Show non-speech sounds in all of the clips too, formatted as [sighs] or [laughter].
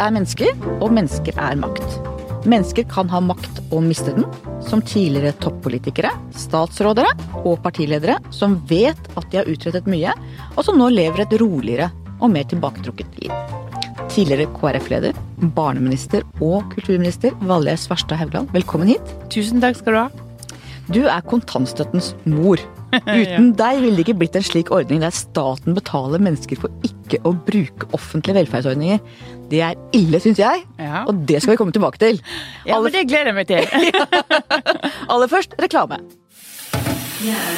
er mennesker, og mennesker er makt. Mennesker kan ha makt og miste den, som tidligere toppolitikere, statsrådere og partiledere som vet at de har utrettet mye, og som nå lever et roligere og mer tilbaketrukket liv. Tidligere KrF-leder, barneminister og kulturminister Valgerd Svarstad Haugland, velkommen hit. Tusen takk skal du ha. Du er kontantstøttens mor. [laughs] Uten deg ville det ikke blitt en slik ordning der staten betaler mennesker for ikke å bruke offentlige velferdsordninger. Det er ille, syns jeg, Ja. og det skal vi komme tilbake til. Ja, men det gleder jeg meg til. [laughs] Aller først reklame.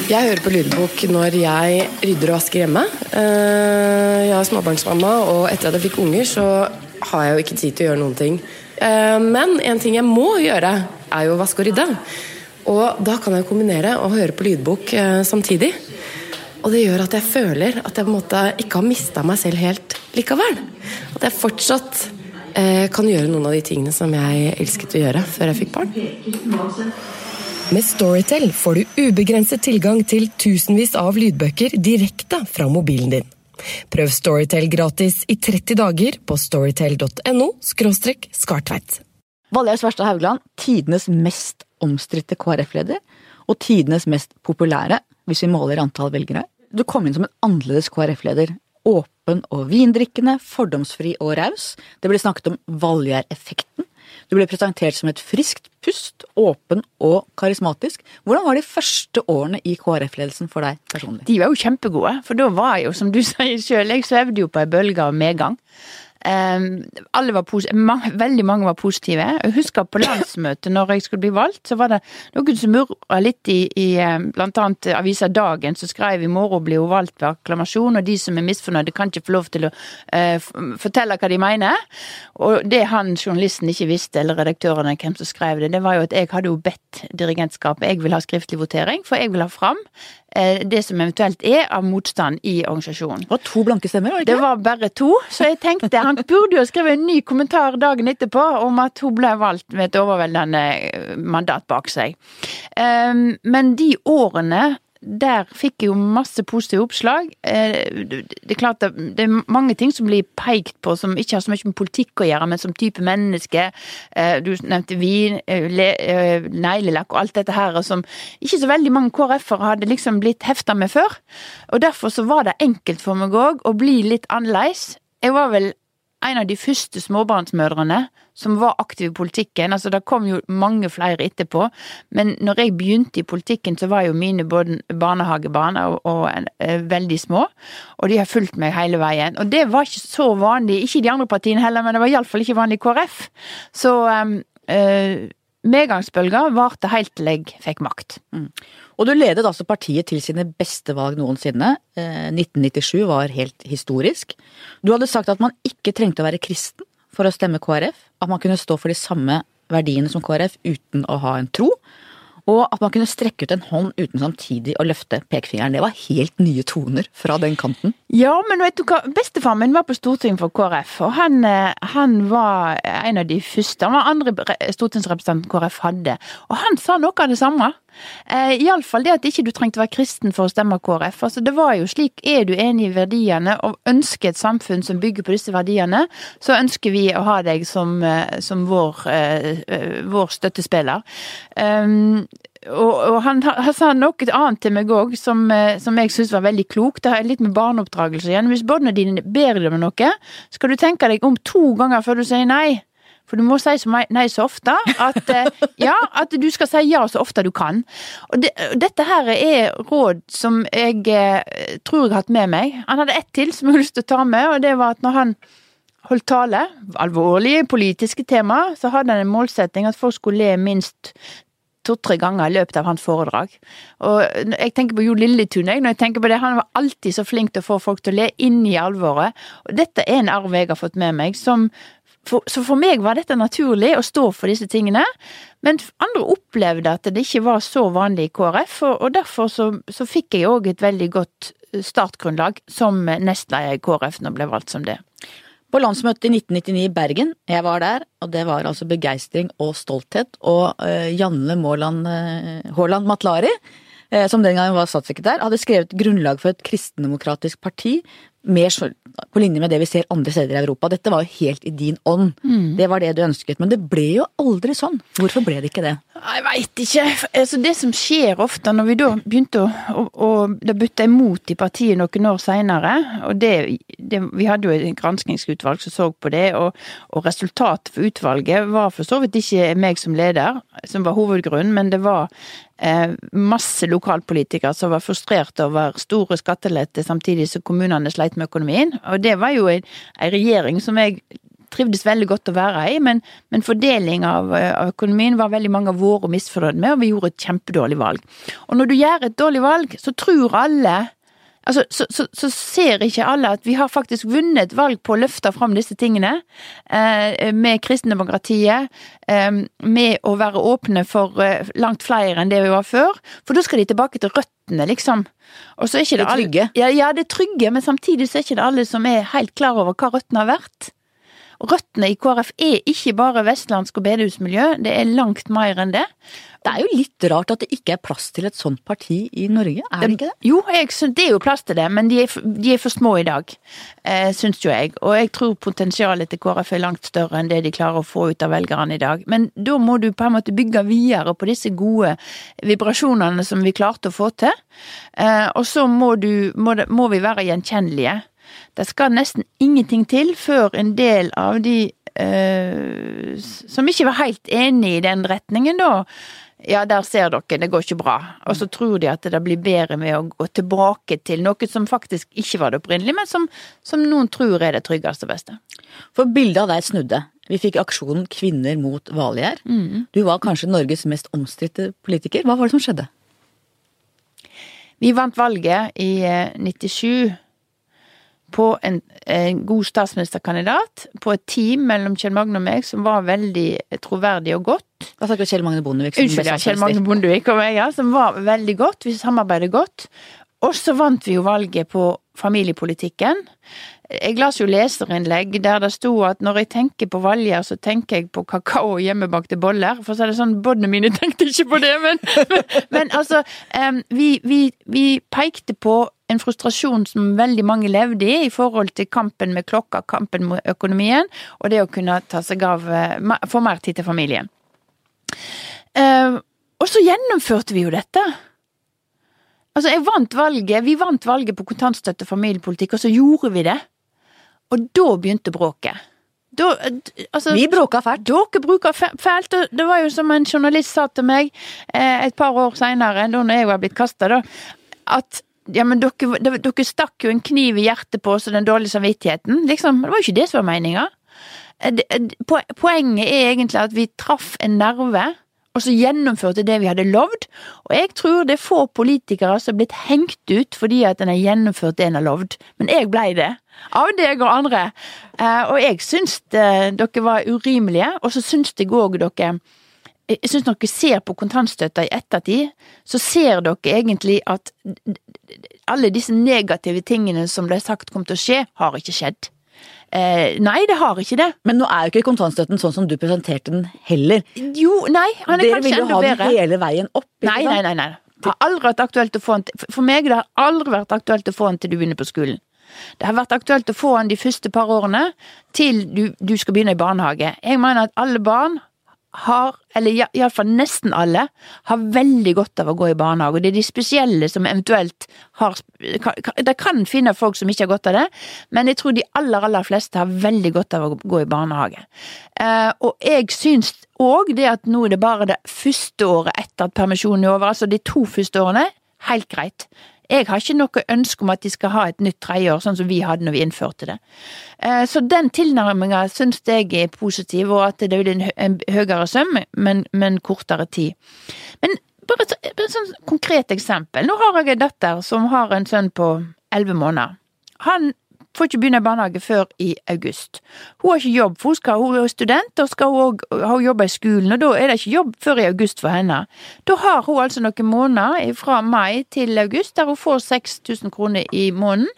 Jeg hører på lydbok når jeg rydder og vasker hjemme. Eh, Jeg er småbarnsmamma, og etter at jeg fikk unger, så har jeg jo ikke tid til å gjøre noen ting. Eh, Men en ting jeg må gjøre, er jo å vaske og rydde. Og da kan jeg kombinere og høre på lydbok eh, samtidig. Og det gjør at jeg føler at jeg på en måte ikke har mista meg selv helt likevel. At jeg fortsatt eh, kan gjøre noen av de tingene som jeg elsket å gjøre før jeg fikk barn. Med Storytel får du ubegrenset tilgang til tusenvis av lydbøker direkte fra mobilen din. Prøv Storytel gratis i 30 dager på storytel.no skartveit. Valgerd Svarstad Haugland, tidenes mest omstridte KrF-leder, og tidenes mest populære, hvis vi måler antall velgere. Du kom inn som en annerledes KrF-leder. Åpen og vindrikkende, fordomsfri og raus. Det ble snakket om Valgjær-effekten. Du ble presentert som et friskt pust, åpen og karismatisk. Hvordan var de første årene i KrF-ledelsen for deg personlig? De var jo kjempegode, for da var jeg jo, som du [laughs] sier sjøl, jeg svevde jo på ei bølge av medgang. Alle var veldig mange var positive. Jeg husker på landsmøtet når jeg skulle bli valgt, så var det noen som murra litt i, i bl.a. blant annet avisa Dagen, som skrev i morgen blir hun valgt ved akklamasjon, og de som er misfornøyde kan ikke få lov til å uh, fortelle hva de mener. Og det han journalisten ikke visste, eller redaktørene, hvem som skrev det, det var jo at jeg hadde jo bedt dirigentskapet, jeg vil ha skriftlig votering, for jeg vil ha fram det som eventuelt er av motstand i organisasjonen. Det var to blanke stemmer, var det Det var bare to, så jeg tenkte han burde jo skrive en ny kommentar dagen etterpå om at hun ble valgt med et overveldende eh, mandat bak seg. Ehm, Men de årene der fikk jeg jo masse positive oppslag. Eh, Det er klart at det er mange ting som blir pekt på som ikke har så mye med politikk å gjøre, men som type menneske. Eh, Du nevnte vin, eh, neglelakk og alt dette her, som ikke så veldig mange KrF-ere hadde liksom blitt hefta med før. Og derfor så var det enkelt for meg òg å bli litt annerledes. Jeg var vel en av de første småbarnsmødrene som var aktiv i politikken. Altså, det kom jo mange flere etterpå, men når jeg begynte i politikken, så var jo mine både barnehagebarn og, og eh, veldig små, og de har fulgt meg hele veien. Og det var ikke så vanlig, ikke i de andre partiene heller, men det var iallfall ikke vanlig i KrF. Så um, eh, medgangsbølga varte helt til jeg fikk makt. Og du ledet altså partiet til sine beste valg noensinne. Eh, 1997 var helt historisk. Du hadde sagt at man ikke trengte å være kristen for å stemme KrF. At man kunne stå for de samme verdiene som KrF uten å ha en tro. Og at man kunne strekke ut en hånd uten samtidig å løfte pekefingeren. Det var helt nye toner fra den kanten. Ja, men vet du hva, bestefaren min var på Stortinget for KrF, og han, eh, han var en av de første. Han var andre stortingsrepresentant stortingsrepresentanten KrF hadde, og han sa noe av det samme. Eh, Iallfall det at ikke du trengte å være kristen for å stemme KrF. Altså, det var jo slik, er du enig i verdiene og ønsker et samfunn som bygger på disse verdiene, så ønsker vi å ha deg som, eh, som vår, eh, eh, vår støttespiller. Um, og, og han, han sa noe annet til meg òg, som, som jeg syns var veldig klokt. Det har litt med barneoppdragelse igjen. Hvis barna dine ber deg om noe, skal du tenke deg om to ganger før du sier nei. For du må si nei så ofte at eh, [laughs] ja, at du skal si ja så ofte du kan. Og det, dette her er råd som jeg eh, tror jeg har hatt med meg. Han hadde ett til som jeg har lyst til å ta med, og det var at når han holdt tale, alvorlige politiske tema, så hadde han en målsetting at folk skulle le minst to-tre ganger i løpet av hans foredrag. Og jeg tenker på Jo Lilletun, jeg, når jeg tenker på det. Han var alltid så flink til å få folk til å le inn i alvoret. Og dette er en arv jeg har fått med meg, som for, så for meg var dette naturlig å stå for disse tingene, men andre opplevde at det ikke var så vanlig i KrF, og, og derfor så, så fikk jeg òg et veldig godt startgrunnlag som nestleder i KrF når jeg ble valgt som det. På landsmøtet i 1999 i Bergen, jeg var der, og det var altså begeistring og stolthet. Og uh, Janne Måland, uh, Haaland Matlari, uh, som den gangen var statssekretær, hadde skrevet grunnlag for et kristendemokratisk parti. Så- på linje med det vi ser andre steder i Europa. Dette var jo helt i din ånd. Mm. Det var det du ønsket. Men det ble jo aldri sånn. Hvorfor ble det ikke det? Jeg veit ikke. Altså, det som skjer ofte når vi da begynte å, å, det bytte imot i partiet noen år seinere, og Vi hadde jo et granskingsutvalg som så på det, og, og resultatet for utvalget var for så vidt ikke meg som leder, som var hovedgrunnen, men det var eh, masse lokalpolitikere som var frustrert over store skatteletter samtidig som kommunene sleit med økonomien. Og det var jo ei regjering som jeg trivdes veldig godt å være i, men, men fordeling av, av, økonomien var veldig mange av våre misfornøyd med, og vi gjorde et kjempedårlig valg. Og når du gjør et dårlig valg, så tror alle Altså, så, så, så, ser ikke alle at vi har faktisk vunnet valg på å løfte fram disse tingene. Eh, med kristendemokratiet. Eh, med å være åpne for eh, langt flere enn det vi var før. For da skal de tilbake til røttene, liksom. Og så er ikke det, det trygge. Alle, ja, ja, det er trygge, men samtidig så er ikke det alle som er helt klar over hva røttene har vært. Røttene i KrF er ikke bare vestlandsk og bedehusmiljø, det er langt mer enn det. Det er jo litt rart at det ikke er plass til et sånt parti i Norge, er det, ikke det? Jo, jeg synes det er jo plass til det, men de er, de er for små i dag, eh, syns jo jeg. Og jeg tror potensialet til KrF er langt større enn det de klarer å få ut av velgerne i dag. Men da må du på en måte bygge videre på disse gode vibrasjonene som vi klarte å få til. Eh, og så må, du, må, det, må vi være gjenkjennelige. Det skal nesten ingenting til før en del av de eh, som ikke var helt enig i den retningen, da. Ja, der ser dere, det går ikke bra. Og så tror de at det blir bedre med å gå tilbake til noe som faktisk ikke var det opprinnelige, men som, som noen tror er det tryggeste og beste. For bildet av deg snudde. Vi fikk aksjonen Kvinner mot Valgjerd. Mm. Du var kanskje Norges mest omstridte politiker. Hva var det som skjedde? Vi vant valget i 97 eh, på en, en, god statsministerkandidat, på et team mellom Kjell Magne og meg som var veldig troverdig og godt. Hva snakker Kjell Magne Bondevik som Unnskyld, ja, Kjell Magne Bondevik og meg, ja, som var veldig godt. Vi samarbeidet godt. Og så vant vi jo valget på familiepolitikken. Jeg las jo leserinnlegg der det sto at når jeg tenker på Valgerd, så tenker jeg på kakao og hjemmebakte boller. For så er det sånn, båndene mine [laughs] tenkte ikke på det, men, men, men altså vi, vi, vi pekte på en frustrasjon som veldig mange levde i i forhold til kampen med klokka, kampen med økonomien, og det å kunne ta seg av eh, Få mer tid til familien. Uh, og så gjennomførte vi jo dette. Altså, jeg vant valget, vi vant valget på kontantstøtte og familiepolitikk, og så gjorde vi det. Og da begynte bråket. Da, altså, vi bråka fælt. Dere bruker fælt. og Det var jo som en journalist sa til meg eh, et par år seinere, da jeg var blitt kasta, da, at ja, men dere, dere, stakk jo en kniv i hjertet på oss og den dårlige samvittigheten. Liksom, det var jo ikke det som var meninga. Eh, poenget er egentlig at vi traff en nerve, og så gjennomførte det vi hadde lovd. Og jeg tror det er få politikere som er blitt hengt ut fordi at en har gjennomført det en har lovd. Men jeg blei det. Av deg og andre. Eh, og jeg syns dere var urimelige, og så syns jeg òg dere jeg syns når dere ser på kontantstøtta i ettertid, så ser dere egentlig at alle disse negative tingene som ble sagt kom til å skje, har ikke skjedd. Eh, nei, det har ikke det. Men nå er jo ikke kontantstøtten sånn som du presenterte den heller. Jo, nei, han er Dere kanskje enda bedre. Dere vil jo ha den hele veien opp, ikke nei, Nei, nei, nei. Det har aldri vært aktuelt å få den For meg det har aldri vært aktuelt å få den til du begynner på skolen. Det har vært aktuelt å få den de første par årene til du, du skal begynne i barnehage. Jeg mener at alle barn har, eller iallfall nesten alle, har veldig godt av å gå i barnehage. Og det er de spesielle som eventuelt har Det kan finne folk som ikke har godt av det, men jeg tror de aller, aller fleste har veldig godt av å gå i barnehage. Eh, og jeg syns òg det at nå er det bare det første året etter at permisjonen er over, altså de to første årene, helt greit. Jeg har ikke noe ønske om at de skal ha et nytt tredjeår, sånn som vi hadde når vi innførte det. Eh, så den tilnærminga syns jeg er positiv, og at det blir en høyere søm, men, men kortere tid. Men bare et sånn konkret eksempel. Nå har jeg en datter som har en sønn på elleve måneder. Han får ikke begynne i barnehage før i august. Hun har ikke jobb, for hun, skal, hun er student og skal hun ha jobbe i skolen, og da er det ikke jobb før i august for henne. Da har hun altså noen måneder fra mai til august der hun får 6000 kroner i måneden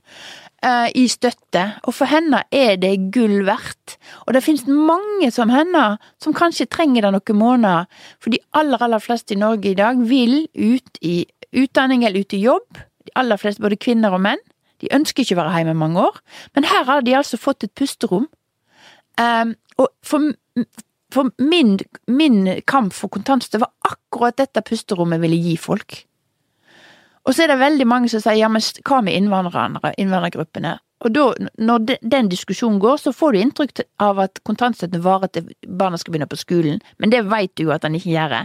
uh, i støtte, og for henne er det gull verdt. Og det finnes mange som henne som kanskje trenger det noen måneder, for de aller, aller fleste i Norge i dag vil ut i utdanning eller ut i jobb. De aller fleste, både kvinner og menn. De ønsker ikke å være hjemme mange år. Men her har de altså fått et pusterom. Um, og for, for min, min, kamp for kontantstøtte var akkurat dette pusterommet ville gi folk. Og så er det veldig mange som sier ja, men hva med innvandrerne, innvandrergruppene? Og da, når den diskusjonen går, så får du inntrykk av at kontantstøtten varer til barna skal begynne på skolen, men det vet du jo at den ikke gjør.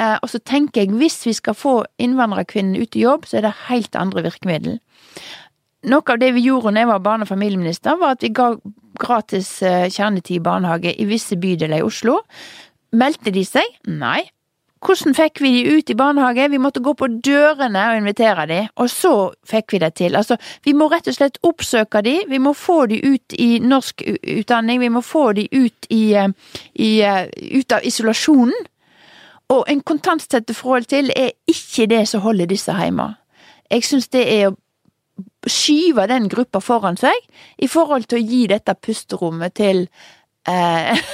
Eh, og så tenker jeg, hvis vi skal få innvandrerkvinnen ut i jobb, så er det helt andre virkemiddel. Noe av det vi gjorde da jeg var barne- og familieminister, var at vi ga gratis eh, kjernetid i barnehage i visse bydeler i Oslo. Meldte de seg? Nei. Hvordan fikk vi de ut i barnehage? Vi måtte gå på dørene og invitere de, og så fikk vi det til. Altså, vi må rett og slett oppsøke de, vi må få de ut i norsk utdanning, vi må få de ut i, eh, i eh, ut av isolasjonen. Og en kontantstøtteforhold til er ikke det som holder disse hjemme. Jeg syns det er å skyve den gruppa foran seg i forhold til å gi dette pusterommet til eh,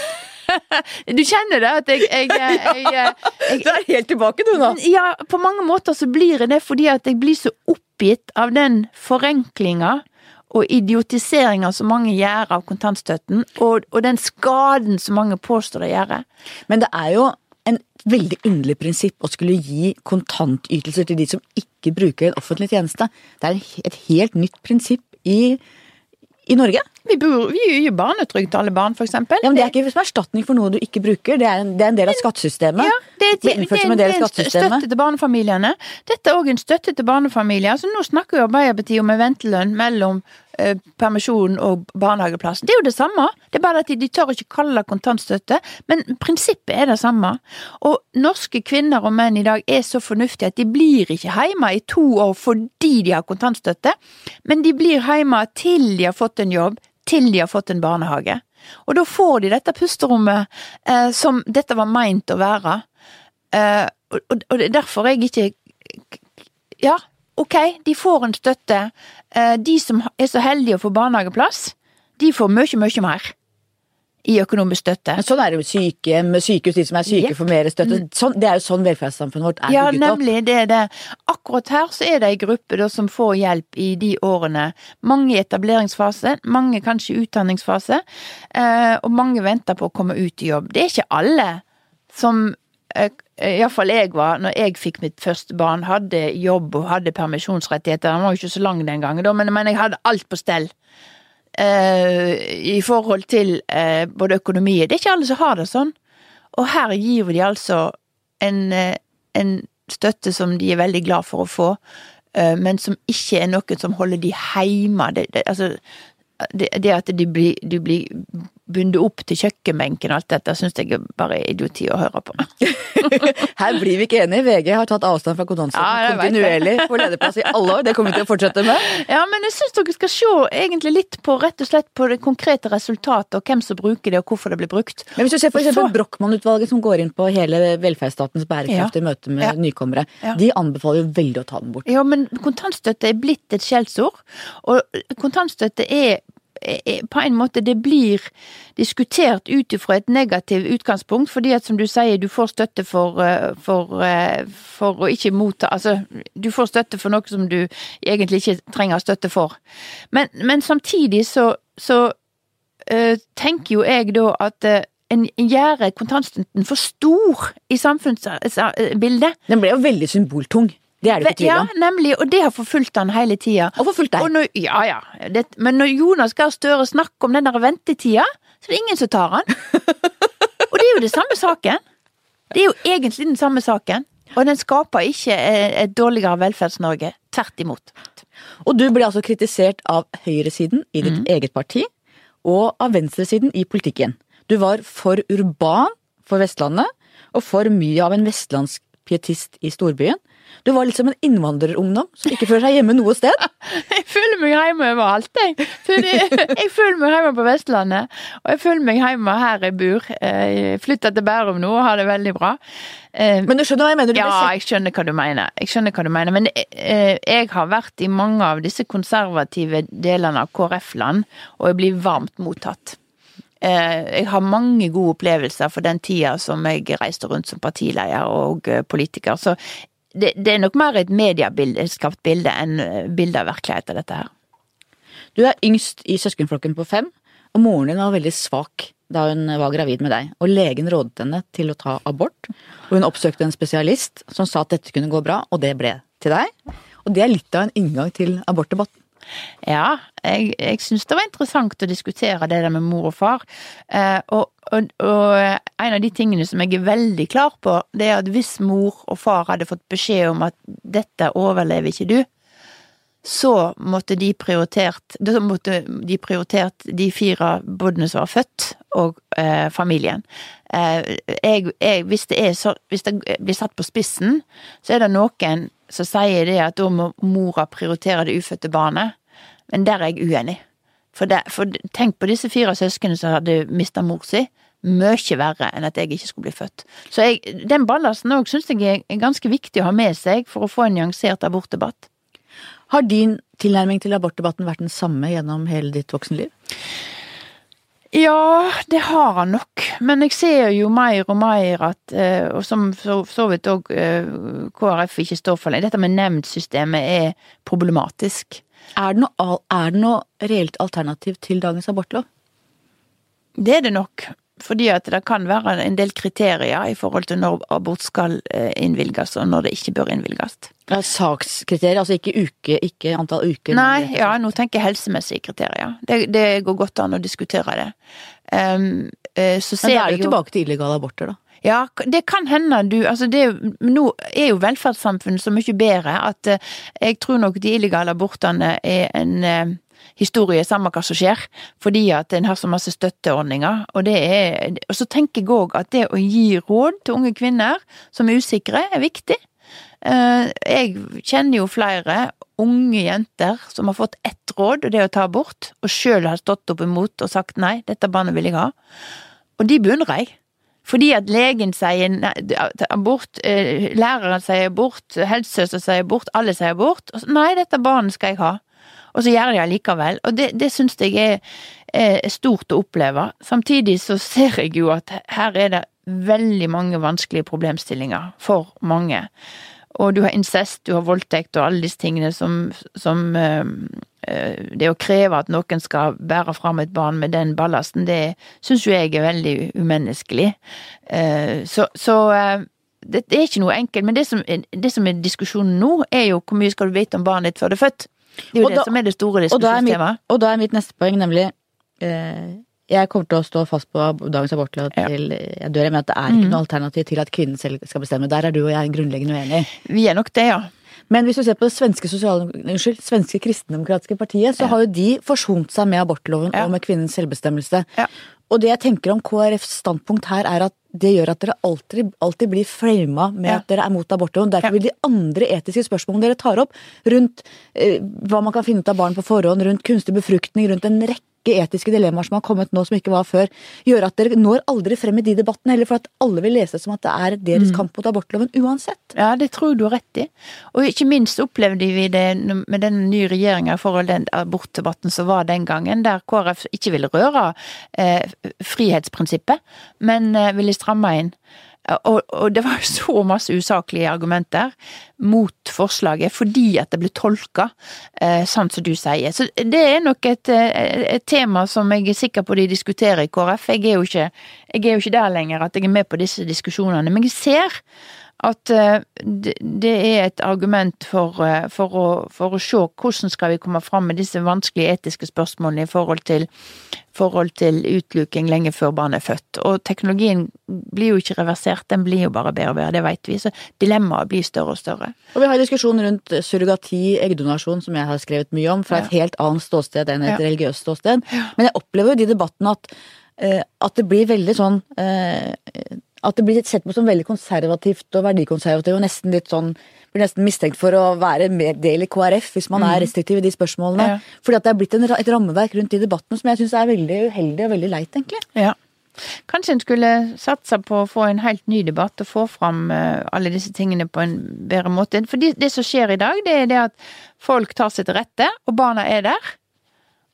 [laughs] Du kjenner det? At jeg, jeg, jeg, jeg Du er helt tilbake, du nå. Ja, på mange måter så blir det fordi at jeg blir så oppgitt av den forenklinga og idiotiseringa som mange gjør av kontantstøtten, og, og den skaden som mange påstår de gjør. Men det er jo veldig underlig prinsipp å skulle gi kontantytelser til de som ikke bruker en offentlig tjeneste. Det er et helt nytt prinsipp i, i Norge. Vi, bor, vi gir barnetrygd til alle barn, eksempel. Ja, men Det er ikke som erstatning for noe du ikke bruker, det er en, det er en del av skattesystemet. Ja, det det, en det er en støtte til barnefamiliene. Dette er òg en støtte til barnefamilier. Så nå snakker jo Arbeiderpartiet om en ventelønn mellom eh, permisjon og barnehageplass. Det er jo det samme, det er bare at de, tør ikke kalle det kontantstøtte, men prinsippet er det samme. Og norske kvinner og menn i dag er så fornuftige at de blir ikke hjemme i to år fordi de har kontantstøtte, men de blir hjemme til de har fått en jobb, til de har fått en barnehage. Og da får de dette pusterommet eh, som dette var meint å være. Eh, og, og og derfor er jeg ikke Ja, ok, de får en støtte. Eh, de som er så heldige å få barnehageplass, de får mye, mye mer i økonomisk støtte. Men sånn er det med sykehjem, sykehus, de som er syke yep. får mer støtte. Sånn, det er jo sånn velferdssamfunnet vårt er Ja, bygget opp. nemlig, det er det. Akkurat her så er det ei gruppe da, som får hjelp i de årene. Mange i etableringsfase, mange kanskje i utdanningsfase, eh, og mange venter på å komme ut i jobb. Det er ikke alle som Iallfall jeg var, når jeg fikk mitt første barn, hadde jobb og hadde permisjonsrettigheter. Den var jo ikke så lang den gangen, men, jeg hadde alt på stell. Eh, I forhold til eh, både økonomi Det er ikke alle som har det sånn. Og her gir de altså en, eh, en støtte som de er veldig glad for å få, eh, men som ikke er noe som holder de hjemme. Det, det, altså, det, det at de blir, de blir bundet opp til kjøkkenbenken og alt dette, syns jeg er bare idioti å høre på. [laughs] Her blir vi ikke enige. VG har tatt avstand fra kontantstøtten ja, kontinuerlig på lederplass i alle år. Det kommer vi til å fortsette med. Ja, men jeg syns dere skal se egentlig litt på rett og slett på det konkrete resultatet, og hvem som bruker det, og hvorfor det blir brukt. Men hvis du ser for eksempel Brochmann-utvalget som går inn på hele velferdsstatens bærekraft i møte med Ja. nykommere, Ja. de anbefaler jo veldig å ta den bort. Ja, men kontantstøtte er blitt et skjellsord, og kontantstøtte er er- på en måte det blir diskutert ut ifra et negativt utgangspunkt, fordi at som du sier, du får støtte for, eh, for, eh, for å ikke motta Altså, du får støtte for noe som du egentlig ikke trenger støtte for. Men, men samtidig så, så eh, tenker jo jeg da at eh, en gjør kontantstøtten for stor i samfunnsbildet. Den ble jo veldig symboltung. Det er det ikke tvil Ja, nemlig, og det har forfulgt han hele tida. Og forfulgt deg. Og når, ja, ja. Det, men når Jonas Gahr Støre snakker om den der ventetida, så er det ingen som tar han. [laughs] Og det er jo det samme saken. Det er jo egentlig den samme saken. Og den skaper ikke eh, et dårligere Velferds-Norge. Tvert imot. Og du ble altså kritisert av høyresiden i Mm. ditt eget parti, og av venstresiden i politikken. Du var for urban for Vestlandet, og for mye av en vestlandsk pietist i storbyen. Du var litt som en innvandrerungdom som ikke føler seg hjemme noe sted. [laughs] Jeg føler meg hjemme overalt, jeg. Jeg føler meg hjemme på Vestlandet, og jeg føler meg hjemme her jeg bor. Jeg flytta til Bærum nå og har det veldig bra. Eh, Men du skjønner hva jeg mener? Du Ja, jeg skjønner hva du mener. Jeg skjønner hva du mener. Men eh, jeg har vært i mange av disse konservative delene av KrF-land, og jeg blir varmt mottatt. Eh, jeg har mange gode opplevelser for den tida som jeg reiste rundt som partileder og eh, politiker. Så det, det er nok mer et medieskapt bilde enn eh, bilde av virkeligheten, dette her. Du er yngst i søskenflokken på fem, og moren din var veldig svak da hun var gravid med deg. Og legen rådet henne til å ta abort, og hun oppsøkte en spesialist som sa at dette kunne gå bra, og det ble til deg. Og det er litt av en inngang til abortdebatten. Ja, jeg, jeg syns det var interessant å diskutere det der med mor og far. Eh, og, og, og, en av de tingene som jeg er veldig klar på, det er at hvis mor og far hadde fått beskjed om at dette overlever ikke du, så måtte de prioritert måtte de prioritert de fire bodene som var født, og eh, familien. Eh, jeg, jeg, hvis, det er så, hvis det blir satt på spissen, så er det noen som sier det at da må mora prioritere det ufødte barnet. Men der er jeg uenig. For, det, for tenk på disse fire søsknene som hadde mista mor si. Mye verre enn at jeg ikke skulle bli født. Så jeg, den ballasten òg syns jeg er ganske viktig å ha med seg for å få en nyansert abortdebatt. Har din tilnærming til abortdebatten vært den samme gjennom hele ditt voksenliv? Ja, det har han nok. Men jeg ser jo mer og mer at, eh, og som så, så vidt òg eh, KrF ikke står for, dette med nemndsystemet er problematisk. Er det, noe, er det noe reelt alternativ til dagens abortlov? Det er det nok. Fordi at det kan være en del kriterier i forhold til når abort skal eh, innvilges, og når det ikke bør innvilges. Ja, sakskriterier, altså ikke uke, ikke antall uker? Nei, ja, nå tenker jeg helsemessige kriterier. Det, det går godt an å diskutere det. Um, så ser Men da er det jo tilbake til illegale aborter, da? Ja, det kan hende du Altså, det, nå er jo velferdssamfunnet så mye bedre at uh, jeg tror nok de illegale abortene er en uh, historie, samme hva som skjer, fordi at en har så masse støtteordninger. Og, det er, og så tenker jeg òg at det å gi råd til unge kvinner som er usikre, er viktig. Eh, jeg kjenner jo flere unge jenter som har fått ett råd, og det er å ta abort, og sjøl har stått opp imot og sagt nei, dette barnet vil jeg ha. Og de beundrer jeg. Fordi at legen sier abort, eh, læreren sier abort, helsesøster sier abort, alle sier abort. Nei, dette barnet skal jeg ha og så gjør de allikevel. Og det, det syns jeg er, er, stort å oppleve. Samtidig så ser jeg jo at her er det veldig mange vanskelige problemstillinger for mange. Og du har incest, du har voldtekt og alle disse tingene som, som uh, Det å kreve at noen skal bære fram et barn med den ballasten, det syns jo jeg er veldig umenneskelig. Uh, så, så uh, det, er ikke noe enkelt. Men det som, det som, er diskusjonen nå, er jo hvor mye skal du vite om barnet ditt før det er født? Det er jo og det da, som er det store diskusjonstemaet. Og da er mitt neste poeng nemlig eh, Jeg kommer til å stå fast på dagens abortlov ja. jeg dør. Mener at det er ikke mm. noe alternativ til at kvinnen selv skal bestemme. Der er du og jeg grunnleggende uenige. Vi er nok det, ja. Men hvis du ser på det svenske, unnskyld, svenske kristendemokratiske partiet, så ja. har jo de forsont seg med abortloven ja. og med kvinnens selvbestemmelse. Ja. Og det jeg tenker om KrFs standpunkt her, er at det gjør at dere alltid, alltid blir frama med at dere er mot abortloven. Derfor vil de andre etiske spørsmålene dere tar opp, rundt eh, hva man kan finne ut av barn på forhånd, rundt kunstig befruktning, rundt en rekke etiske dilemmaer som har kommet nå som ikke var før, gjør at dere når aldri frem i de debattene heller, for at alle vil lese det som at det er deres mm. kamp mot abortloven uansett. Ja, det tror du har rett i. Og ikke minst opplevde vi det med den nye regjeringa i forhold til den abortdebatten som var den gangen, der KrF ikke ville røre eh, frihetsprinsippet, men eh, ville stramme inn. Og, og, det var så masse usaklige argumenter mot forslaget fordi at det ble tolka eh, sånn som du sier. Så det er nok et, eh, et, tema som jeg er sikker på de diskuterer i KrF. Jeg er, ikke, jeg er jo ikke der lenger at jeg er med på disse diskusjonene. Men jeg ser at eh, det er et argument for, eh, for, å, for, å, se hvordan skal vi komme fram med disse vanskelige etiske spørsmålene i forhold til, forhold til utluking lenge før barnet er født. Og teknologien blir jo ikke reversert, den blir jo bare bedre og bedre, det vet vi. Så dilemmaet blir større og større. Og vi har en diskusjon rundt surrogati, eggdonasjon, som jeg har skrevet mye om, fra et ja. helt annet ståsted enn et ja. religiøst ståsted. Men jeg opplever jo de debattene at, eh, at det blir veldig sånn at det blir sett på som veldig konservativt og verdikonservativt og nesten litt sånn blir nesten mistenkt for å være mer del i KrF hvis man er mm. restriktiv i de spørsmålene. Ja. Fordi at det er blitt en, et rammeverk rundt de debattene som jeg syns er veldig uheldig og veldig leit, egentlig. Ja. Kanskje en skulle satse på å få en helt ny debatt og få fram uh, alle disse tingene på en bedre måte. For det, det som skjer i dag, det er det at folk tar seg til rette, og barna er der.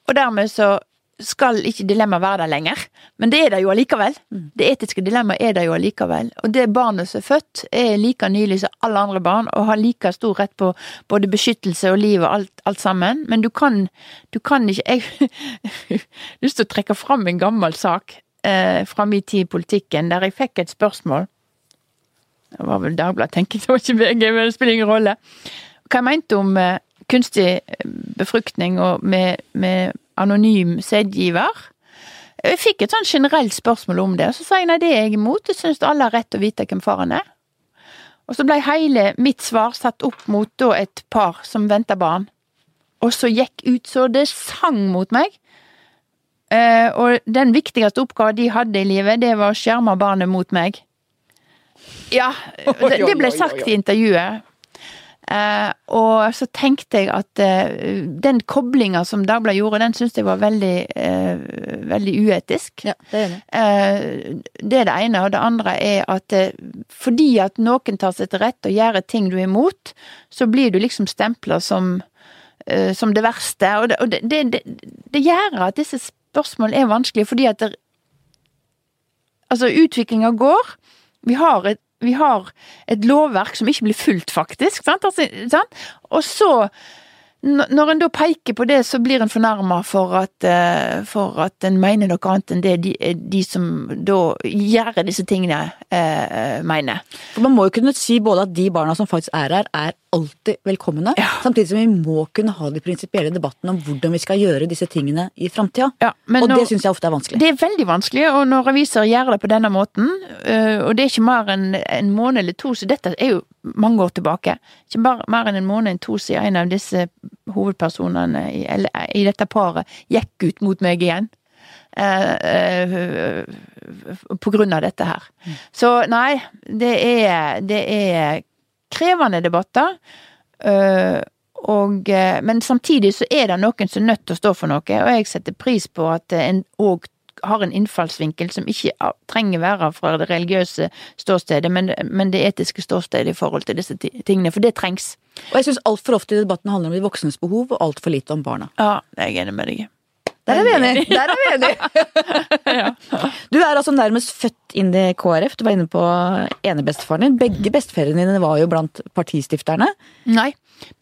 Og dermed så skal ikke dilemmaet være der lenger. Men det er det jo allikevel. Det etiske dilemmaet er det jo allikevel. Og det barnet som er født, er like nylig som alle andre barn, og har like stor rett på både beskyttelse og liv og alt, alt sammen. Men du kan, du kan ikke Jeg har [laughs] lyst til å trekke fram en gammel sak eh, fra min tid i politikken, der jeg fikk et spørsmål. Det var vel Dagbladet, tenker jeg, [laughs] det var ikke VG, men det spiller ingen rolle. Hva jeg mente om eh, kunstig befruktning og med, med anonym sædgiver. Jeg fikk et sånn generelt spørsmål om det, og så sa jeg nei, det er jeg imot, jeg syns alle har rett til å vite hvem faren er. Og så ble hele mitt svar satt opp mot da et par som venta barn, og så gikk ut så det sang mot meg. Eh, og den viktigste oppgaven de hadde i livet, det var å skjerme barnet mot meg. Ja, [laughs] det, det ble sagt i intervjuet. Eh, og så tenkte jeg at eh, den koblinga som Dagbladet gjorde, den syns jeg var veldig, eh, veldig uetisk. Ja, det er det. Eh, det er det ene. Og det andre er at fordi at noen tar seg til rette og gjør ting du er imot, så blir du liksom stempla som, som det verste. Og det, og det, det, gjør at disse spørsmålene er vanskelige, fordi at Altså, utviklinga går. Vi har et vi har et lovverk som ikke blir fulgt, faktisk. Sant? Altså, sant? Og så, når en da peker på det, så blir en fornærma for at, eh, for at en mener noe annet enn det de, de som da gjør disse tingene, eh, mener. For Man må jo kunne si både at de barna som faktisk er her, er alltid velkomne. Ja. Samtidig som vi må kunne ha de prinsipielle debattene om hvordan vi skal gjøre disse tingene i framtida. Ja, Og når, det syns jeg ofte er vanskelig. Det er veldig vanskelig, og når aviser gjør det på denne måten, øh, og det er ikke mer enn en måned eller to, så dette er jo mange år tilbake, ikke bare mer enn en måned eller to siden en av disse hovedpersonene i, eller, i dette paret gikk ut mot meg igjen. eh, eh, på grunn av dette her. Så nei, det er, det er krevende debatter. Eh, og, eh, men samtidig så er det noen som er nødt til å stå for noe, og jeg setter pris på at en òg har en innfallsvinkel som ikke trenger være fra det religiøse ståstedet, men, men det etiske ståstedet i forhold til disse tingene, for det trengs. Og jeg syns altfor ofte i debatten handler om de voksnes behov, og altfor lite om barna. Ja, jeg er enig med deg. Der er vi enige! Der er vi enige. [laughs] Du er altså nærmest født inn i KrF. Du var inne på enebestefaren din. Begge besteforeldrene dine var jo blant partistifterne. Nei,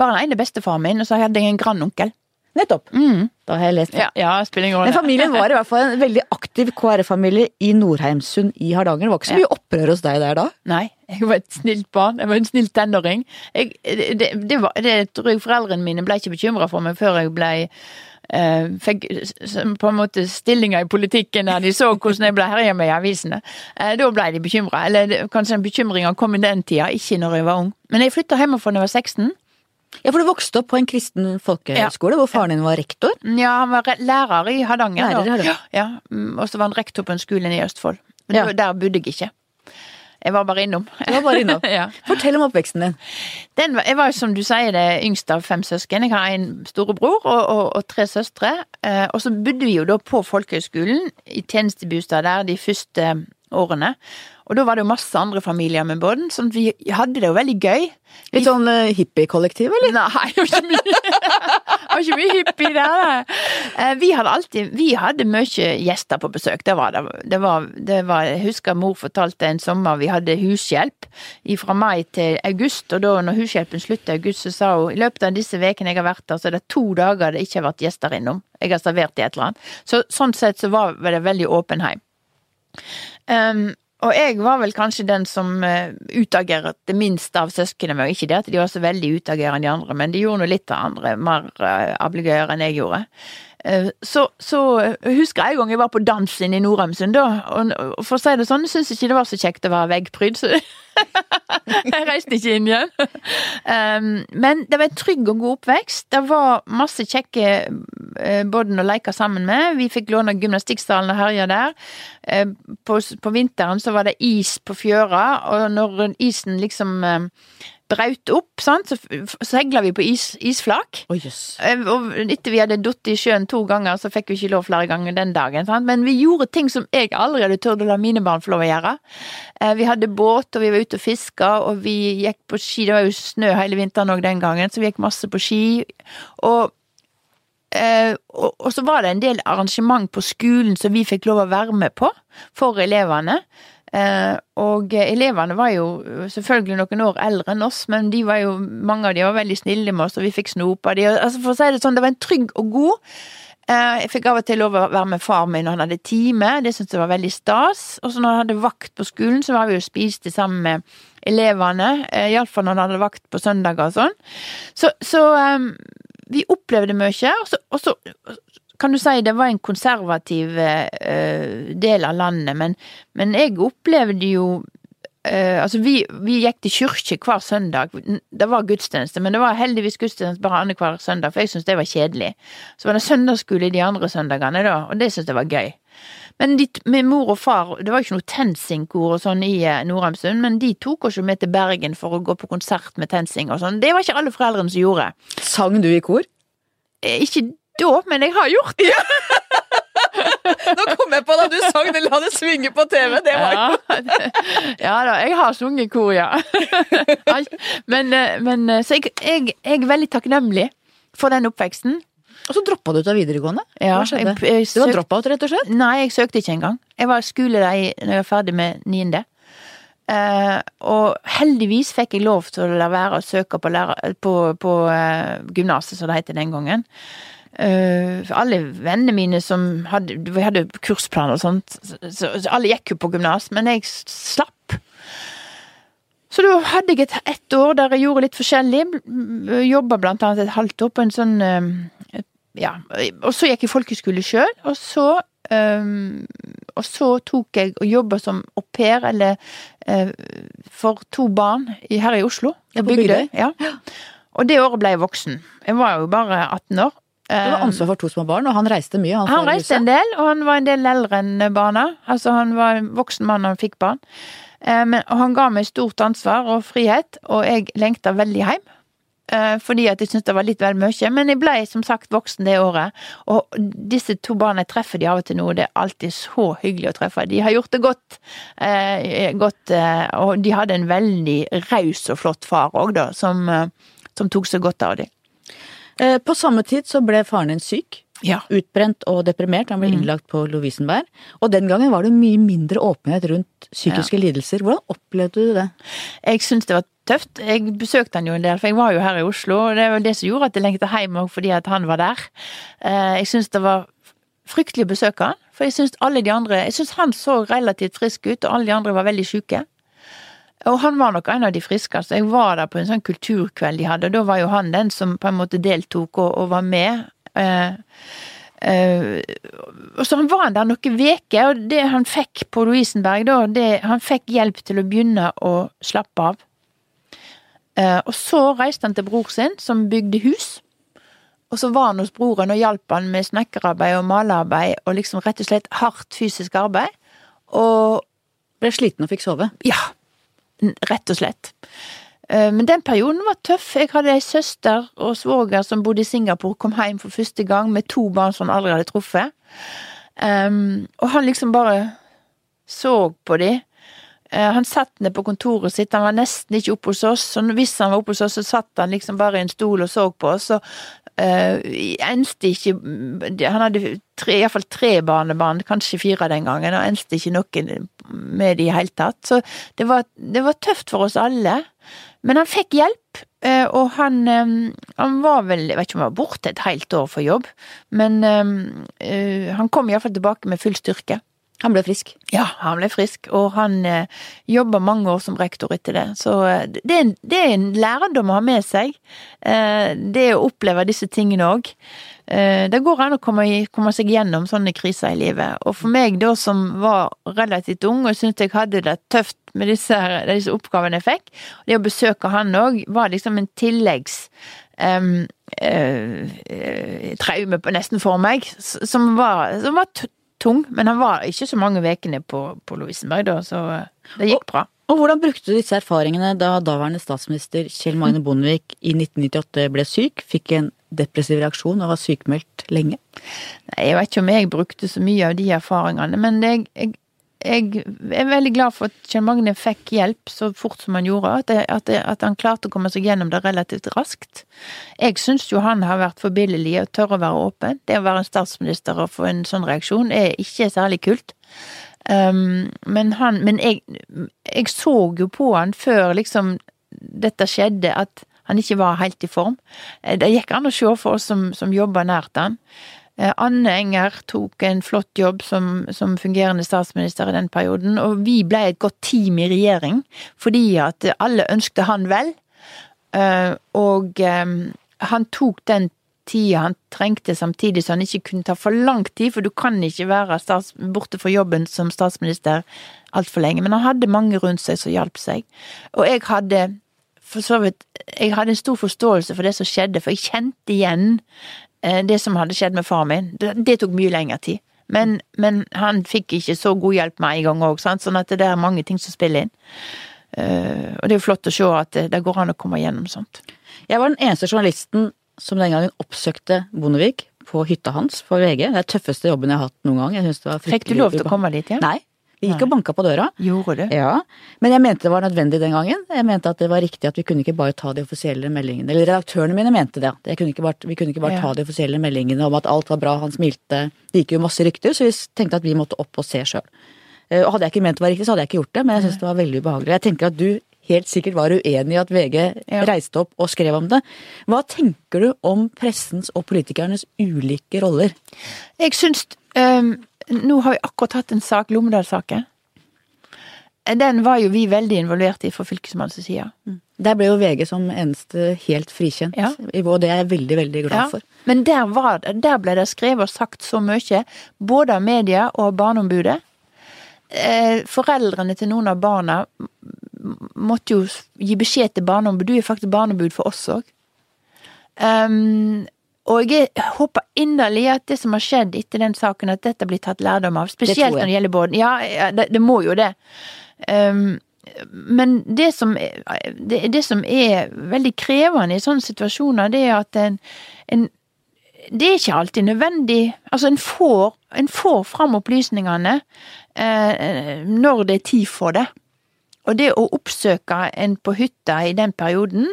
bare den ene bestefaren min, og så hadde jeg en grandonkel. Nettopp. Mm. Da har jeg lest det. Ja, ja, spiller ingen Men familien var i hvert fall en veldig aktiv KrF-familie i Nordheimsund i Hardanger. Det var ikke så mye opprør hos deg der da? Nei, jeg var et snilt barn. Jeg var en snill tenåring. Jeg, det, det, var, det tror jeg foreldrene mine ble ikke bekymra for meg før jeg ble eh, Fikk på en måte stillinger i politikken der de så hvordan jeg ble herja med i avisene. Eh, da ble de bekymra. Eller kanskje bekymringa kom i den tida, ikke når jeg var ung. Men jeg flytta hjemmefra da jeg var 16. Ja, for du vokste opp på en kristen folkehøyskole hvor faren din var rektor. Ja, han var lærer i Hardanger. Lærer da. Ja, mm, og så var han rektor på en skole i Østfold. Men Ja. der bodde jeg ikke. Jeg var bare innom. Var bare innom. [laughs] ja. Fortell om oppveksten din. Den var, jeg var jo som du sier det yngste av fem søsken. Jeg har en storebror og, og, og tre søstre. Eh, og så bodde vi jo da på folkehøgskolen i tjenestebostad der de første årene. Og da var det jo masse andre familier med båten, sånn at vi hadde det jo veldig gøy. Litt sånn uh, hippie-kollektiv, eller? Nei, det var ikke mye, [laughs] var ikke mye hippie der. Eh, Vi hadde alltid, vi hadde mye gjester på besøk. Det var det. det, var, det var, jeg husker mor fortalte en sommer vi hadde hushjelp fra mai til august. Og da når hushjelpen sluttet i august, så sa hun i løpet av disse ukene jeg har vært der, så er det to dager det ikke har vært gjester innom. Jeg har servert i et eller annet. Så sånn sett så var det veldig åpen heim. Um, og jeg var vel kanskje den som uh, utagerte minst av søsknene mine. Ikke det at de var så veldig utagerende de andre, men de gjorde noe litt av andre mer ablegøyere enn jeg gjorde. Eh, Så, så husker jeg en gang jeg var på dans inne i Nordheimsund, da. Og, for å si det sånn, jeg ikke det var så kjekt å være veggpryd, så [laughs] jeg reiste ikke inn igjen. Um, men det var en trygg og god oppvekst. Det var masse kjekke Bodden båten å leke sammen med. Vi fikk låne gymnastikksalen og herja der. Eh, På, på vinteren så var det is på fjøra, og når isen liksom eh, braut opp, sant, så segla vi på is, isflak. Oh. Eh, Og etter vi hadde datt i sjøen to ganger, så fikk vi ikke lov flere ganger den dagen. Sant? Men vi gjorde ting som jeg aldri hadde turt å la mine barn få lov å gjøre. Eh, Vi hadde båt, og vi var ute og fiska, og vi gikk på ski. Det var jo snø hele vinteren òg den gangen, så vi gikk masse på ski. Og eh, og, og så var det en del arrangement på skolen som vi fikk lov å være med på for elevene. Eh, og elevene var jo selvfølgelig noen år eldre enn oss, men de var jo, mange av de var veldig snille med oss, og vi fikk snop av de. Altså for å si det sånn, det var en trygg og god. Eh, jeg fikk av og til lov å være med far min når han hadde time, det syntes jeg var veldig stas. Og så når han hadde vakt på skolen, så var vi jo spiste sammen med elevene, eh, iallfall når han hadde vakt på søndager og sånn. Så, så um, vi opplevde mye, og så, og så kan du si det var en konservativ uh, del av landet, men, men jeg opplevde jo uh, altså vi, vi, gikk til kirke hver søndag. Det var gudstjeneste, men det var heldigvis gudstjeneste bare annenhver søndag, for jeg syntes det var kjedelig. Så var det søndagsskole de andre søndagene, da, og det syntes jeg var gøy. Men de, min mor og far, det var ikke noe TenSing-kor og sånn i Norheimsund, men de tok oss jo med til Bergen for å gå på konsert med TenSing og sånn. Det var ikke alle foreldrene som gjorde. Sang du i kor? Ikke da, men jeg har gjort det! Nå kom jeg på da du sang det 'La det svinge på TV'. Det var ja. Ja da, jeg har sunget kor, ja. men, eh, men eh, Så jeg, jeg, jeg, er veldig takknemlig for den oppveksten. Og så droppa du ut av videregående? Ja, Hva skjedde? Jeg, jeg søkt, Du var drop-out, rett og slett? Nei, jeg søkte ikke engang. Jeg var skolelei når jeg var ferdig med niende. Uh, og heldigvis fikk jeg lov til å la være å søke på, lærer, på, på uh, gymnaset, som det het den gangen. Uh, for alle vennene mine som hadde Vi hadde kursplan og sånt, så, så, så alle gikk jo på gymnas, men jeg slapp. Så da hadde jeg et, ett år der jeg gjorde litt forskjellig. Jobba blant annet et halvt år på en sånn uh, Ja, og så gikk jeg folkeskole sjøl, og så um, og så tok jeg og jobba som au pair, eller uh, for to barn her i Oslo. Ja, på Bygdøy? Ja. Og det året ble jeg voksen. Jeg var jo bare 18 år. Du har ansvar for to små barn, og han reiste mye? Han, han reiste en del, og han var en del eldre enn barna. Altså, han var en voksen mann da han fikk barn. Eh, men, og han ga meg stort ansvar og frihet, og jeg lengta veldig hjem. Eh, fordi at jeg syntes det var litt vel mye. Men jeg ble som sagt voksen det året. Og disse to barna jeg treffer de av og til nå, det er alltid så hyggelig å treffe. De har gjort det godt. Eh, godt og de hadde en veldig raus og flott far òg, da, som, som tok så godt av dem. Eh, på samme tid så ble faren din syk. Ja. Utbrent og deprimert. Han ble mm. innlagt på Lovisenberg. Og den gangen var det mye mindre åpenhet rundt psykiske ja. lidelser. Hvordan opplevde du det? Jeg syns det var tøft. Jeg besøkte han jo en del, for jeg var jo her i Oslo. Og det var det som gjorde at jeg lengta hjem òg, fordi at han var der. Eh, jeg syns det var fryktelig å besøke han. For jeg syns alle de andre Jeg syns han så relativt frisk ut, og alle de andre var veldig sjuke. Og han var nok en av de friskeste. Jeg var der på en sånn kulturkveld de hadde, og da var jo han den som på en måte deltok og, og var med. Eh, eh, og så han var der noen veker, og det han fikk på Lovisenberg da, det, han fikk hjelp til å begynne å slappe av. Eh, og så reiste han til bror sin, som bygde hus. Og så var han hos broren og hjalp han med snekkerarbeid og malerarbeid og liksom rett og slett hardt fysisk arbeid. Og Ble sliten og fikk sove? Ja, Rett og slett. Eh, men den perioden var tøff. Jeg hadde ei søster og svoger som bodde i Singapore, kom hjem for første gang med to barn som han aldri hadde truffet. Um, og han liksom bare så på de. Uh, han satt ned på kontoret sitt, han var nesten ikke oppe hos oss. Og hvis han var oppe hos oss, så satt han liksom bare i en stol og så på oss. Og uh, enste ikke Han hadde tre, iallfall tre barnebarn, kanskje fire den gangen, og enste ikke noen med det i hele tatt. Så det var, det var, tøft for oss alle. Men han fikk hjelp, eh, og han, eh, han var vel Jeg vet ikke om han var borte et helt år for jobb, men uh, han kom iallfall tilbake med full styrke. Han ble frisk? Ja, han ble frisk, og han eh, jobba mange år som rektor etter det. Så det er, en, det er en lærdom å ha med seg, eh, det å oppleve disse tingene òg. Eh, det går an å komme, komme, seg gjennom sånne kriser i livet. Og for meg da som var relativt ung og syntes jeg hadde det tøft med disse, disse oppgavene jeg fikk, det å besøke han òg var liksom en tilleggs um, traume nesten for meg, som var, som var tung. Men han var ikke så mange ukene på, på Lovisenberg da, så det gikk bra. Og hvordan brukte du disse erfaringene da daværende statsminister Kjell Magne Bondevik i 1998 ble syk, fikk en depressiv reaksjon og var sykemeldt lenge? Nei, jeg vet ikke om jeg brukte så mye av de erfaringene, men jeg, jeg, jeg er veldig glad for at Kjell Magne fikk hjelp så fort som han gjorde. At, det, at, det, at han klarte å komme seg gjennom det relativt raskt. Jeg syns jo han har vært forbilledlig og tør å være åpen. Det å være en statsminister og få en sånn reaksjon er ikke særlig kult. Um, men han Men jeg, jeg så jo på han før liksom dette skjedde, at han ikke var helt i form. Eh, det gikk an å se for oss som, som jobba nært han. Eh, Anne Enger tok en flott jobb som, som, fungerende statsminister i den perioden, og vi ble et godt team i regjering fordi at alle ønskte han vel. Eh, og han tok den tida han trengte, samtidig så han ikke kunne ta for lang tid, for du kan ikke være stats, borte fra jobben som statsminister altfor lenge. Men han hadde mange rundt seg som hjalp seg. Og jeg hadde for så vidt Jeg hadde en stor forståelse for det som skjedde, for jeg kjente igjen eh, det som hadde skjedd med far min. Det, det tok mye lengre tid. Men, men, han fikk ikke så god hjelp med en gang òg, sånn at det er mange ting som spiller inn. Uh, og det er jo flott å se at det, det går an å komme gjennom sånt. Jeg var den eneste journalisten som den gangen oppsøkte Bondevik på hytta hans for VG. Det er den tøffeste jobben jeg har hatt noen gang. Fikk du lov til å komme dit igjen? Nei, vi gikk og banka på døra. Gjorde det? Ja, Men jeg mente det var nødvendig den gangen. Jeg mente at det var riktig at vi kunne ikke bare ta de offisielle meldingene. Eller redaktørene mine mente det. Kunne bare, vi kunne ikke bare ta de offisielle meldingene om at alt var bra, han smilte. Det gikk jo masse rykter, så vi tenkte at vi måtte opp og se sjøl. Eh, og hadde jeg ikke ment det var riktig, så hadde jeg ikke gjort det, men jeg syns det var veldig ubehagelig. Jeg tenker at du helt sikkert var uenig i at VG ja. reiste opp og skrev om det. Hva tenker du om pressens og politikernes ulike roller? Jeg syns um nå har vi akkurat hatt en sak, Lommedal-saken. Den var jo vi veldig involvert i fra fylkesmannens side. Mm. Der ble jo VG som eneste helt frikjent, ja. og det er jeg veldig, veldig glad ja. for. Men der, var, der, ble det skrevet og sagt så mye, både av media og Barneombudet. Eh, foreldrene til noen av barna måtte jo gi beskjed til Barneombudet. Du er faktisk barneombud for oss òg. Og jeg håper inderlig at det som har skjedd etter den saken, at dette blir tatt lærdom av. Spesielt når det gjelder Bården. Ja, det, det, må jo det. Um, men det som, det, det som, er veldig krevende i sånne situasjoner, det er at en, en det er ikke alltid nødvendig. Altså, en får, en får fram opplysningene eh, når det er tid for det. Og det å oppsøke en på hytta i den perioden,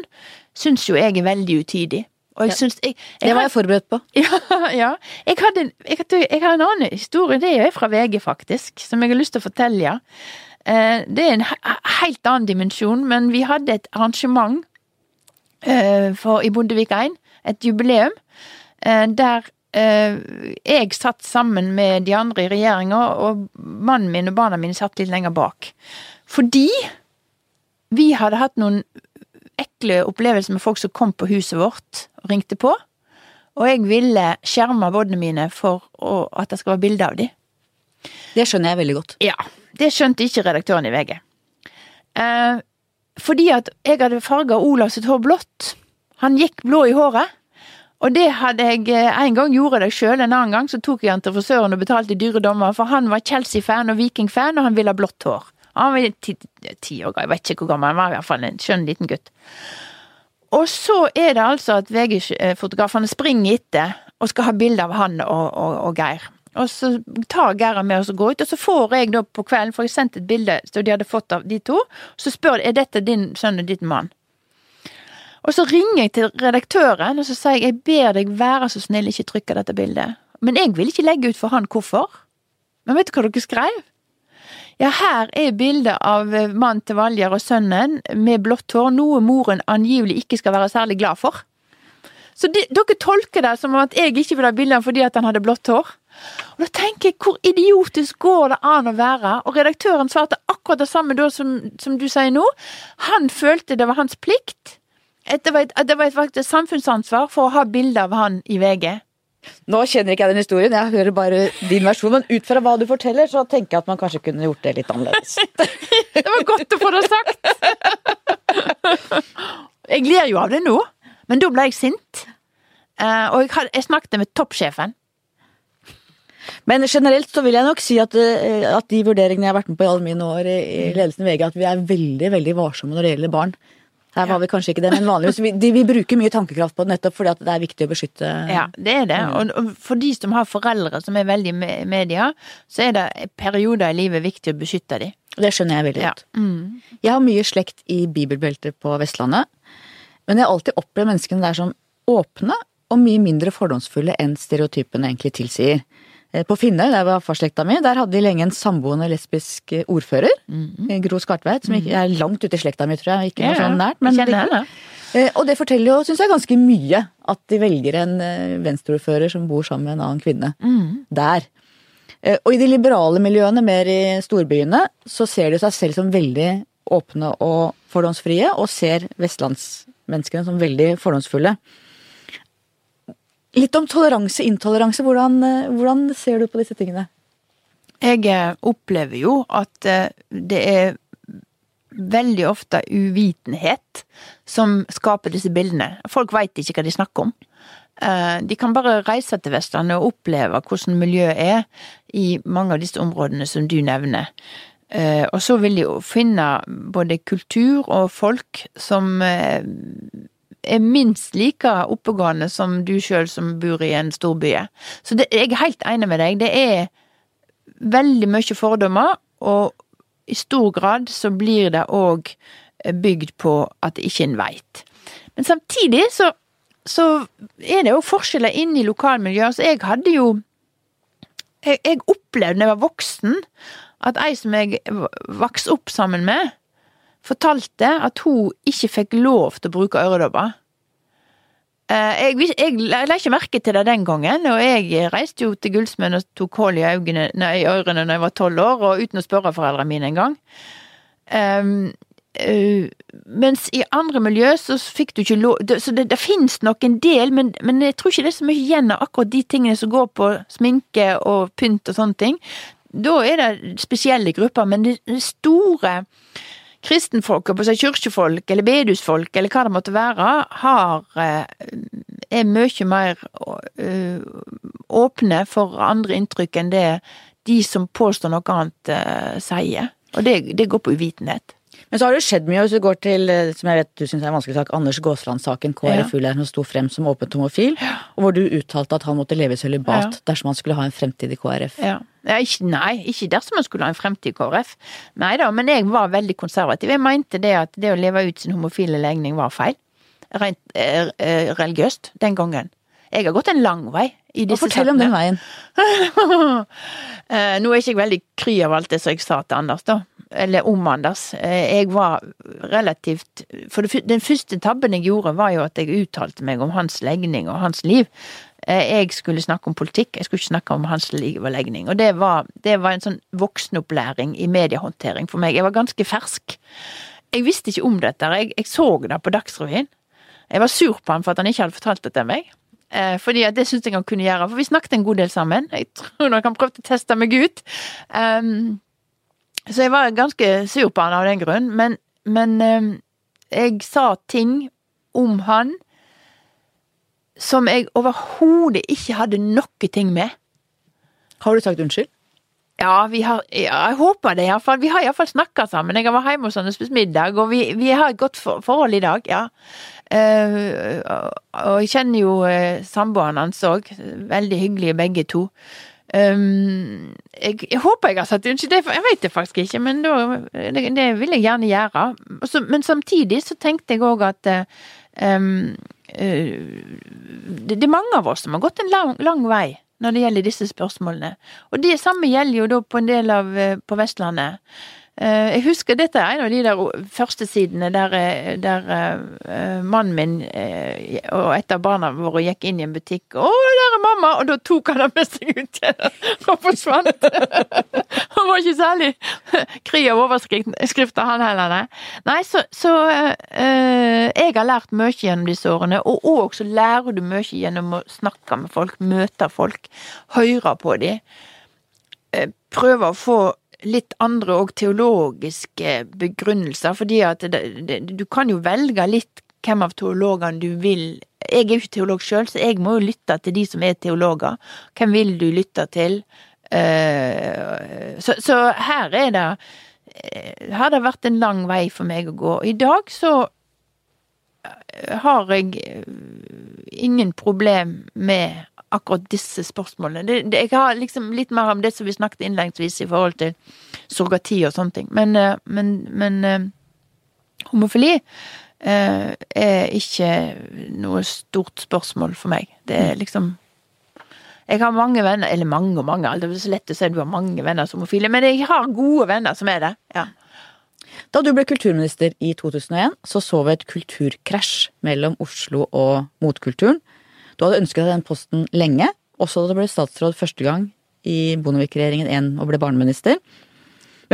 syns jo jeg er veldig utidig. Og jeg syns jeg, jeg, Det var jeg forberedt på. [laughs] Ja. ja. Jeg, hadde, jeg, jeg, har en annen historie, det er fra VG, faktisk, som jeg har lyst til å fortelle. Ja. det er en helt annen dimensjon, men vi hadde et arrangement eh, for, i Bondevik 1, et jubileum, eh, der jeg satt sammen med de andre i regjeringa, og mannen min og barna mine satt litt lenger bak. Fordi vi hadde hatt noen ekle opplevelser med folk som kom på huset vårt og ringte på. Og jeg ville skjerme båndene mine for at det skal være bilde av dem. Det skjønner jeg veldig godt. Ja. Det skjønte ikke redaktøren i VG. Eh, fordi at jeg hadde farga Olav sitt hår blått. Han gikk blå i håret. Og det hadde jeg eh, En gang gjorde jeg sjøl, en annen gang så tok jeg han til frisøren og betalte dyre dommer, for han var Chelsea-fan og Viking-fan, og han ville ha blått hår. Han var ti, ti år gammel, jeg vet ikke hvor gammel han var, i hvert fall en skjønn liten gutt. Og så er det altså at VG-fotografene springer etter og skal ha bilde av han og, og, og, Geir. Og så tar Geir med oss og går ut, og så får jeg da på kvelden for jeg sendt et bilde som de hadde fått av de to. Så spør de er dette din sønn og din mann. Og så ringer jeg til redaktøren og så sier jeg jeg ber deg være så snill ikke trykke dette bildet. Men jeg vil ikke legge ut for han hvorfor. Men vet du hva dere skrev? Ja, her er bildet av eh, mannen til Valjer og sønnen med blått hår, noe moren angivelig ikke skal være særlig glad for. Så de, dere tolker det som at jeg ikke vil ha bildet fordi at han hadde blått hår. Og da tenker jeg, hvor idiotisk går det an å være? Og redaktøren svarte akkurat det samme da som, som du sier nå. Han følte det var hans plikt. At det var et, det var et et samfunnsansvar for å ha bilde av han i VG. Nå kjenner ikke jeg den historien, jeg hører bare din versjon. Men ut fra hva du forteller, så tenker jeg at man kanskje kunne gjort det litt annerledes. [laughs] det var godt å få det sagt! Jeg ler jo av det nå, men da ble jeg sint. Eh, og jeg, snakket med toppsjefen. Men generelt så vil jeg nok si at, eh, at de vurderingene jeg har vært med på i alle mine år i ledelsen i VG, at vi er veldig veldig varsomme når det gjelder barn. Her var vi kanskje ikke det, men vanligvis vi, de, vi bruker mye tankekraft på det nettopp fordi at det er viktig å beskytte Ja, det er det. Og, og for de som har foreldre som er veldig i media, så er det perioder i livet viktig å beskytte dem. Det skjønner jeg veldig Ja. Mm. Jeg har mye slekt i bibelbeltet på Vestlandet, men jeg har alltid opplevd menneskene der som åpne og mye mindre fordomsfulle enn stereotypene egentlig tilsier. Eh, På Finnøy, der var farslekta mi, der hadde de lenge en samboende lesbisk ordfører. ordfører, -hmm. Gro Skartveit, som ikke er langt ute i slekta mi, tror jeg. Ikke Ja, sånn nært, men. Eh, Og det forteller jo, syns jeg, ganske mye. At de velger en eh, venstreordfører som bor sammen med en annen kvinne. Mm. Der. Eh, Og i de liberale miljøene, mer i storbyene, så ser de seg selv som veldig åpne og fordomsfrie, og ser vestlandsmenneskene som veldig fordomsfulle. Litt om toleranse, intoleranse. Hvordan, eh, hvordan ser du på disse tingene? Jeg eh, opplever jo at eh, det er veldig ofte uvitenhet som skaper disse bildene. Folk veit ikke hva de snakker om. De kan bare reise til Vestlandet og oppleve hvordan miljøet er i mange av disse områdene som du nevner. Og så vil de jo finne både kultur og folk som er minst like oppegående som du sjøl som bor i en storby. Så det, jeg er helt enig med deg. Det er veldig mye fordommer, og i stor grad så blir det òg bygd på at ikke en veit. Men samtidig så, så er det jo forskjeller inne i lokalmiljøet. Så jeg hadde jo Jeg, jeg opplevde da jeg var voksen, at ei som jeg vokste opp sammen med, fortalte at hun ikke fikk lov til å bruke øredobber. Jeg, Jeg, vis- jeg la ikke merke til det den gangen, og jeg reiste jo til Gullsmeden og tok hull i, øynene, nei, ørene når jeg var tolv år, og uten å spørre foreldrene mine engang. Um, uh, mens i andre miljø så fikk du ikke lov det- Så det, det finnes nok en del, men, men jeg tror ikke det er så mye igjen av akkurat de tingene som går på sminke og pynt og sånne ting. Da er det spesielle grupper, men det, det store kristenfolk, på seg kirkefolk eller bedusfolk eller hva det måtte være, har eh, er mye mer eh, åpne for andre inntrykk enn det de som påstår noe annet, eh, sier. Og det, det går på uvitenhet. Men så har det skjedd mye, hvis du går til, eh, som jeg vet du syns er en vanskelig sak, Anders Gåsland-saken, Ja. KrF-lederen som sto frem som åpent homofil, og hvor du uttalte at han måtte leve i sølibat Ja. dersom han skulle ha en fremtid i KrF. Ja. Ja, ikke, nei, ikke dersom man skulle ha en fremtid i KrF. Nei da, men jeg var veldig konservativ. Jeg mente det at det å leve ut sin homofile legning var feil. Rent eh, eh, religiøst. Den gangen. Jeg har gått en lang vei i disse fortell om den veien. [laughs] Eh, Nå er ikke jeg veldig kry av alt det som jeg sa til Anders, da. Eller om Anders. Eh, Jeg var relativt For den første tabben jeg gjorde, var jo at jeg uttalte meg om hans legning og hans liv. Eh, Jeg skulle snakke om politikk, jeg skulle ikke snakke om hans liv og legning. Og det var, det var en sånn voksenopplæring i mediehåndtering for meg. Jeg var ganske fersk. Jeg visste ikke om dette. Jeg, jeg så det på Dagsrevyen. Jeg var sur på han for at han ikke hadde fortalt det til meg. Eh, fordi at det syns jeg han kunne gjøre, for vi snakket en god del sammen. Jeg tror nok han prøvde å teste meg ut. Um, så jeg var ganske sur på han av den grunn, men, men um, jeg sa ting om han som jeg overhodet ikke hadde noe ting med. Har du sagt unnskyld? Ja, vi har, ja, jeg håper det iallfall. Vi har iallfall snakka sammen. Jeg har vært hjemme hos han og spist middag, og vi, vi har et godt for, forhold i dag, ja. Eh, og- jeg kjenner jo uh, samboeren hans òg. Veldig hyggelige begge to. Um, jeg, jeg håper jeg har sagt unnskyld, jeg vet det faktisk ikke, men da, det, det vil jeg gjerne gjøre. Så- men samtidig så tenkte jeg òg at eh, um, eh, det, det er mange av oss som har gått en lang, lang vei når det gjelder disse spørsmålene. Og det samme gjelder jo da på en del av eh, på Vestlandet. Eh, Jeg husker dette er en av de der første sidene der, eh, der eh, mannen min og et av barna våre gikk inn i en butikk. 'Å, der er mamma!' Og da tok han det med seg ut igjen [laughs] og forsvant. [laughs] Han var ikke særlig [laughs] kry av overskrifter, han heller, nei. Nei, så, så jeg har lært mye gjennom disse årene, og òg så lærer du mye gjennom å snakke med folk, møte folk, høre på dem. Prøve å få litt andre og teologiske begrunnelser, fordi at det, det, du kan jo velge litt hvem av teologene du vil Jeg er jo ikke teolog sjøl, så jeg må jo lytte til de som er teologer. Hvem vil du lytte til? Eh, Så, så her er det her Har det vært en lang vei for meg å gå. I dag så har jeg eh, ingen problem med akkurat disse spørsmålene. Det, det, jeg har liksom litt mer om det som vi snakket innledningsvis i forhold til surrogati og sånne ting. Men, eh, men, men eh, homofili eh, er ikke noe stort spørsmål for meg. Det er liksom Jeg har mange venner, eller mange og mange, det er så lett å si du har mange venner som homofile, men jeg har gode venner som er det. ja. Da du ble kulturminister i 2001, så så vi et kulturkrasj mellom Oslo og motkulturen. Du hadde ønsket deg den posten lenge, også da du ble statsråd første gang i Bondevik-regjeringen 1 og ble barneminister.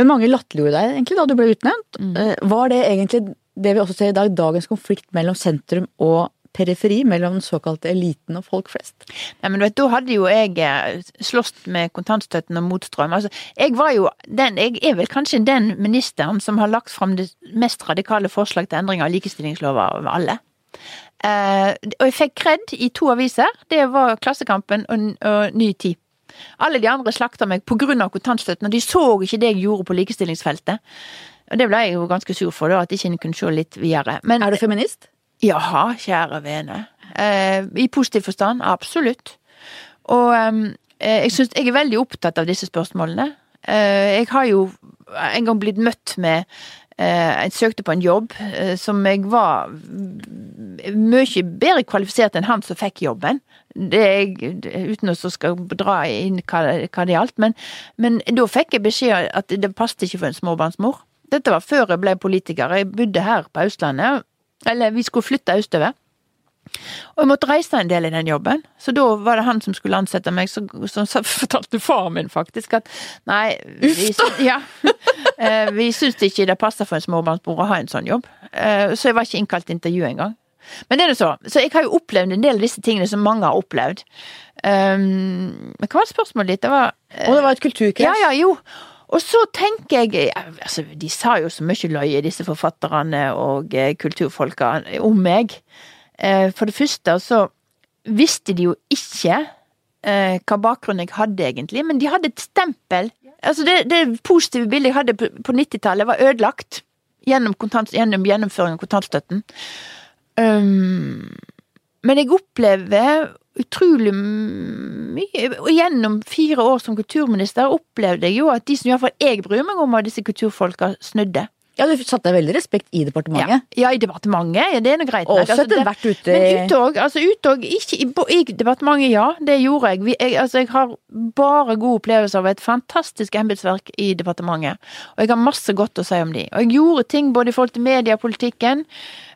Men mange latterliggjorde deg egentlig da du ble utnevnt. Mm. Var det egentlig det vi også ser i dag, dagens konflikt mellom sentrum og periferi, mellom den såkalte eliten og folk flest? Nei, men du vet, da hadde jo jeg eh, slåss med kontantstøtten og motstrøm. Altså, jeg var jo den, jeg er vel kanskje den ministeren som har lagt fram det mest radikale forslag til endring av likestillingslova av alle. Eh, og jeg fikk kred i to aviser. Det var Klassekampen og, og Ny Tid. Alle de andre slakta meg av kontantstøtten, og de så ikke det jeg gjorde på likestillingsfeltet. Og det ble jeg jo ganske sur for, da, at jeg en kunne se litt videre. Men Er du feminist? Jaha, kjære vene. Eh, I positiv forstand, absolutt. Og eh, jeg syns jeg er veldig opptatt av disse spørsmålene. Eh, jeg har jo en gang blitt møtt med Jeg søkte på en jobb eh, som jeg var mye bedre kvalifisert enn han som fikk jobben. Jeg, uten å skal dra inn hva, hva det gjaldt. Men, men da fikk jeg beskjed at det passet ikke for en småbarnsmor. Dette var før jeg ble politiker. Jeg bodde her på Østlandet. Eller vi skulle flytte østover. Og jeg måtte reise en del i den jobben, så da var det han som skulle ansette meg, som [laughs] fortalte far min faktisk at nei vi, [laughs] ja, eh, vi syntes ikke det passet for en småbarnsmor å ha en sånn jobb, Eh, så jeg var ikke innkalt til intervju engang. Men det er det så. Så jeg har jo opplevd en del av disse tingene som mange har opplevd. Um, men hva var spørsmålet ditt? Det var Og det var et kulturkrasj. ja, ja, jo. Og så tenker jeg altså, De sa jo så mye løye, disse forfatterne og eh, kulturfolka, om meg. Eh, for det første så visste de jo ikke eh, hva bakgrunn jeg hadde, egentlig, men de hadde et stempel. Altså, det, det positive bildet jeg hadde på 90-tallet, var ødelagt gjennom, kontant, gjennom gjennomføring av kontantstøtten. Um, men jeg opplever utrolig mye Og gjennom fire år som kulturminister opplevde jeg jo at de som iallfall jeg bryr meg om av disse kulturfolka, snudde. Ja, du satte veldig respekt i departementet. Ja, ja i departementet, ja, det er nå greit. Og også Altså, etter hvert ute Men utog, altså utog, ikke i, i departementet, ja, det gjorde jeg. Vi, jeg. Altså, jeg har bare gode opplevelser av et fantastisk embetsverk i departementet. Og jeg har masse godt å si om de. Og jeg gjorde ting både i forhold til mediepolitikken,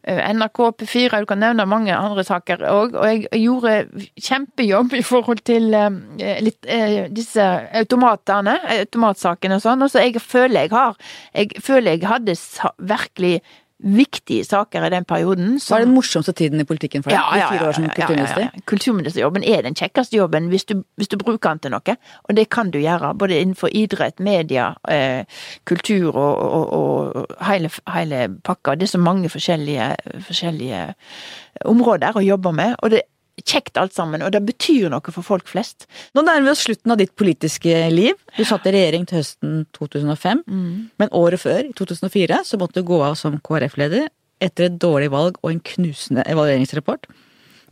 NRK, P4, du kan nevne mange andre saker òg. Og jeg gjorde kjempejobb i forhold til eh, litt, eh, disse automatene, automatsakene og sånn. Og så jeg føler jeg har Jeg føler jeg hadde virkelig viktige saker i den perioden. Var det den morsomste tiden i politikken for deg? Ja, ja, ja, ja, ja, ja, ja. Kulturministerjobben er den kjekkeste jobben hvis du, hvis du bruker den til noe. Og det kan du gjøre, både innenfor idrett, media, eh, kultur og, og, og hele, hele pakka. Det er så mange forskjellige, forskjellige områder å jobbe med. Og det kjekt alt sammen, og det betyr noe for folk flest. Nå nærmer vi oss slutten av ditt politiske liv. Du satt i regjering til høsten 2005, men året før, i 2004, så måtte du gå av som KrF-leder etter et dårlig valg og en knusende evalueringsrapport.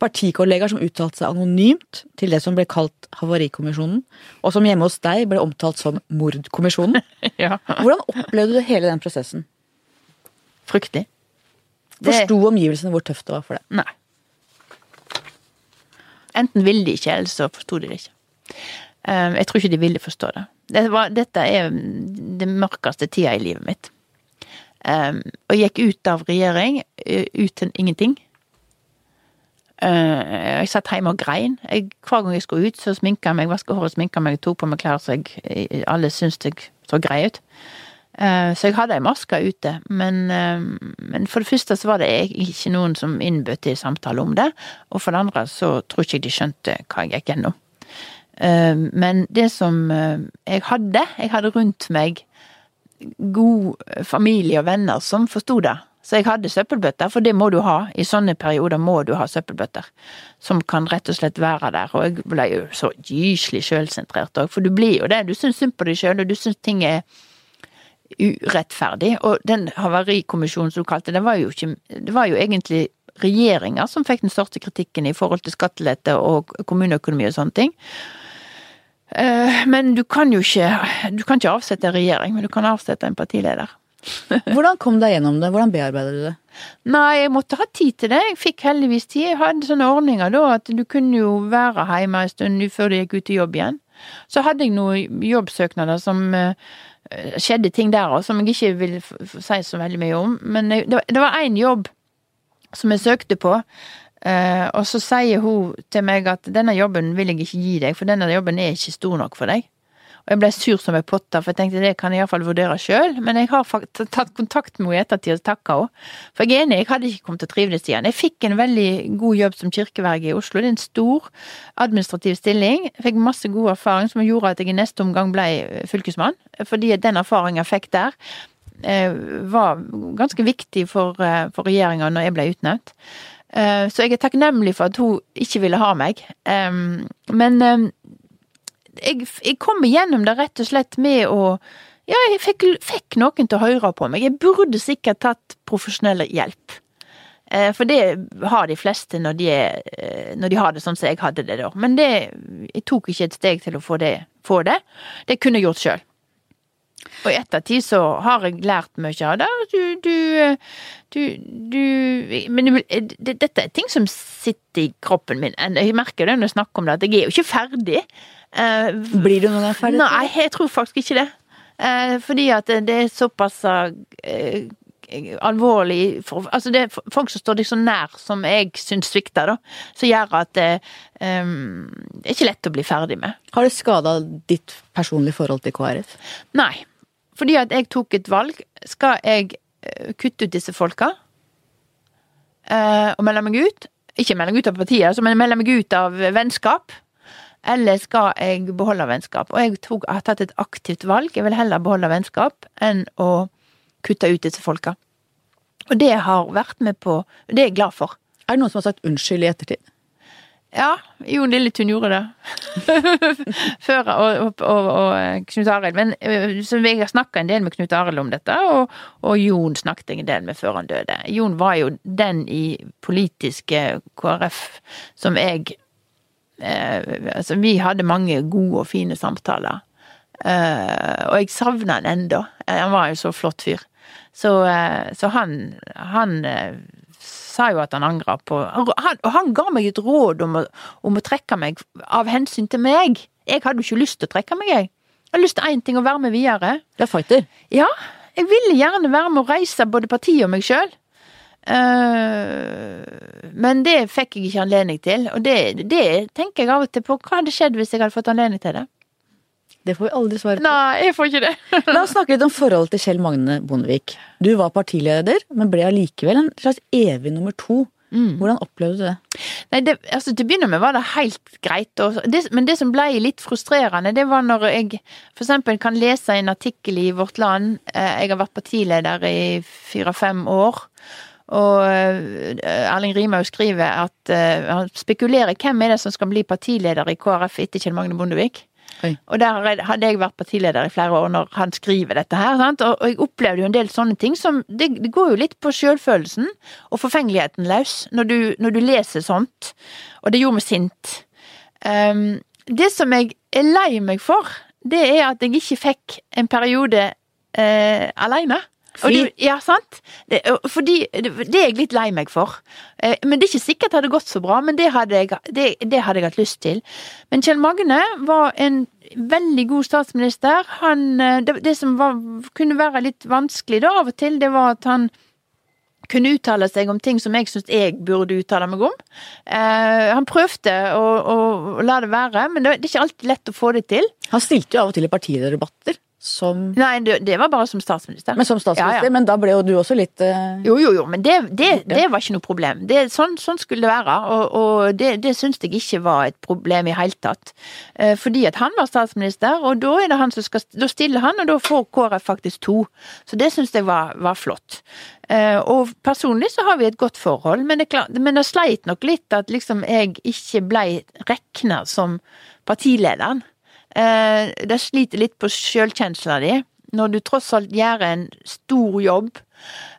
Partikollegaer som uttalte seg anonymt til det som ble kalt Havarikommisjonen, og som hjemme hos deg ble omtalt som Mordkommisjonen. [laughs] Ja. Hvordan opplevde du hele den prosessen? Fryktelig. Det- Forsto omgivelsene hvor tøft det var for deg? Nei. Enten ville de ikke, eller så forsto de det ikke. Um, jeg tror ikke de ville forstå det. dette er det mørkeste tida i livet mitt. Um, og jeg gikk ut av regjering, uten ut til ingenting. Jeg satt hjemme og grein. Hver gang jeg skulle ut, så sminka jeg meg, vaska håret, sminka meg, tok på meg klær så jeg, alle syntes jeg så grei ut. Eh, Så jeg hadde ei maske ute, men, eh, men for det første så var det ikke noen som innbød til samtale om det, og for det andre så tror ikke de skjønte hva jeg gikk gjennom. Eh, Men det som jeg hadde, jeg hadde rundt meg god familie og venner som forsto det. Så jeg hadde søppelbøtter, for det må du ha. I sånne perioder må du ha søppelbøtter. Som kan rett og slett være der. Og jeg ble jo så gyselig sjølsentrert òg, for du blir jo det. Du syns synd på deg sjøl, og du syns ting er urettferdig. Og den havarikommisjonen som du kalte det, var jo ikke Det var jo egentlig regjeringa som fikk den største kritikken i forhold til skattelette og kommuneøkonomi og sånne ting. Eh, Men du kan jo ikke Du kan ikke avsette en regjering, men du kan avsette en partileder. [laughs] Hvordan kom deg gjennom det? Hvordan bearbeidet du det? Nei, jeg måtte ha tid til det. Jeg fikk heldigvis tid. Jeg hadde sånne ordninger da at du kunne jo være hjemme en stund før du gikk ut i jobb igjen. Så hadde jeg noen jobbsøknader som eh, skjedde ting der òg, som jeg ikke vil si så veldig mye om. Men det var- én jobb som jeg søkte på, eh, og så sier hun til meg at denne jobben vil jeg ikke gi deg, for denne jobben er ikke stor nok for deg. Og jeg ble sur som ei potte, for jeg tenkte det kan jeg iallfall vurdere sjøl. Men jeg har tatt kontakt med henne i ettertid og takka henne. For jeg er enig, jeg hadde ikke kommet til å trives igjen. Jeg fikk en veldig god jobb som kirkeverge i Oslo. Det er en stor administrativ stilling. Jeg fikk masse god erfaring som gjorde at jeg i neste omgang ble fylkesmann. Fordi den erfaringen jeg fikk der, eh, var ganske viktig for, eh, for regjeringa når jeg ble utnevnt. Eh, Så jeg er takknemlig for at hun ikke ville ha meg. Men jeg, jeg kom igjennom det rett og slett med å Ja, jeg fikk, fikk noen til å høre på meg. Jeg burde sikkert tatt profesjonell hjelp. Eh, For det har de fleste når de, er, eh, når de har det sånn som jeg hadde det da. Men det, jeg tok ikke et steg til å få det. Få det. Det kunne jeg gjort sjøl. Og i ettertid så har jeg lært mye av det. Du, du, du, du Men dette er ting som sitter i kroppen min. Jeg merker det når jeg snakker om det, at jeg er jo ikke ferdig. Eh, Blir du noen gang ferdig? Nei, jeg tror faktisk ikke det. Eh, fordi at det er såpass eh, alvorlig for, Altså, det er folk som står deg så nær som jeg syns svikter, da. Som gjør at det, um, er ikke lett å bli ferdig med. Har det skada ditt personlige forhold til KrF? Nei. Fordi at jeg tok et valg. Skal jeg eh, kutte ut disse folka eh, og melde meg ut? Ikke melde meg ut av partiet, altså, men melde meg ut av vennskap. Eller skal jeg beholde vennskap? Og jeg tok, har tatt et aktivt valg. Jeg vil heller beholde vennskap enn å kutte ut disse folka. Og det har vært med på Det er jeg glad for. Er det noen som har sagt unnskyld i ettertid? Ja, Jon Lilletun gjorde det. [laughs] Før, og, og, og, og Knut Arild. Men så jeg har snakka en del med Knut Arild om dette, og, og Jon snakket jeg en del med før han døde. Jon var jo den i politiske KrF som jeg eh, Altså, vi hadde mange gode og fine samtaler. Eh, og jeg savner han enda. Han var jo så flott fyr. Så, eh, så han, han eh, sa jo at han angra på han, Og han ga meg et råd om å, om å trekke meg av hensyn til meg. Jeg hadde jo ikke lyst til å trekke meg, jeg. Jeg hadde lyst til én ting, å være med videre. Det er fighter. Ja, jeg ville gjerne være med å reise både partiet og meg sjøl. men det fikk jeg ikke anledning til, og det, det tenker jeg av og til på. Hva hadde skjedd hvis jeg hadde fått anledning til det? Det får vi aldri svar på. Nei, jeg får ikke det. [laughs] La oss snakke litt om forholdet til Kjell Magne Bondevik. Du var partileder, men ble allikevel en slags evig nummer to. Hvordan opplevde du det? Nei, det, altså Til å begynne med var det helt greit, og det, men det som ble litt frustrerende, det var når jeg for eksempel kan lese en artikkel i Vårt Land. Eh, Jeg har vært partileder i fire-fem år. Og eh, Erling Rimhaug skriver at eh, han spekulerer hvem er det som skal bli partileder i KrF etter Kjell Magne Bondevik. Oi. Og der hadde jeg vært partileder i flere år når han skriver dette her. Sant? Og jeg opplevde jo en del sånne ting som Det, det går jo litt på sjølfølelsen og forfengeligheten løs når du, når du leser sånt. Og det gjorde meg sint. Um, det som jeg er lei meg for, det er at jeg ikke fikk en periode uh, aleine. Fri. det, ja, sant? Det, fordi, det, det er jeg litt lei meg for. Eh, Men det er ikke sikkert det hadde gått så bra, men det hadde, jeg, det, det hadde jeg hatt lyst til. Men Kjell Magne var en veldig god statsminister. Han, eh, det, som var, kunne være litt vanskelig da av og til, det var at han kunne uttale seg om ting som jeg syns jeg burde uttale meg om. Eh, han prøvde å, å, å la det være, men det, det er ikke alltid lett å få det til. Han stilte jo av og til i partilederdebatter som Nei, det, var bare som statsminister. Men som statsminister, Ja, ja. men da ble jo du også litt uh... Jo, jo, jo, men det, det, det var ikke noe problem. Det, sånn, sånn skulle det være, og, og det, det syns jeg ikke var et problem i hele tatt. Eh, fordi at han var statsminister, og da er det han som skal Da stiller han, og da får KrF faktisk to. Så det syns jeg var, var flott. Eh, og personlig så har vi et godt forhold, men det, klart, men det sleit nok litt at liksom jeg ikke blei rekna som partilederen. Eh, det sliter litt på sjølkjensla di. Når du tross alt gjør en stor jobb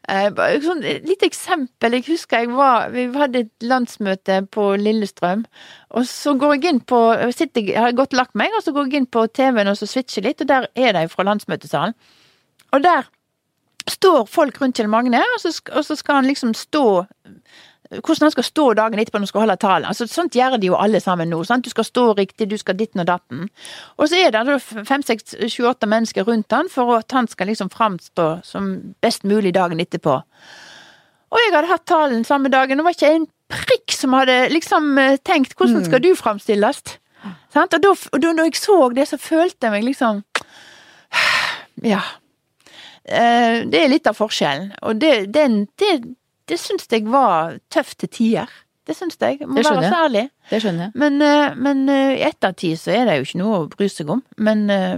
Eh, et lite eksempel. Jeg husker jeg var Vi hadde et landsmøte på Lillestrøm. Og så går jeg inn på sitter, jeg har godt lagt meg, og så går jeg inn på TV-en og så switcher litt, og der er de fra landsmøtesalen. Og der står folk rundt Kjell Magne, og så, og så skal han liksom stå hvordan han skal stå dagen etterpå når han skal holde talen. Altså, sånt gjør de jo alle sammen nå. Sant? Du skal stå riktig, du skal ditten og datten. Og så er det fem, seks, sju, åtte mennesker rundt han for at han skal liksom framstå som best mulig dagen etterpå. Og jeg hadde hatt talen samme dagen, og det var ikke en prikk som hadde liksom eh, tenkt 'hvordan skal du framstilles'? Mm. Og da, og da når jeg så det, så følte jeg meg liksom [sighs] Ja. Eh, Det er litt av forskjellen. Og det, den, det, det syns jeg var tøft til tider. Det syns jeg. Må være særlig. så ærlig. Det skjønner jeg. Men, eh, men eh, i ettertid så er det jo ikke noe å bry seg om. Men, eh,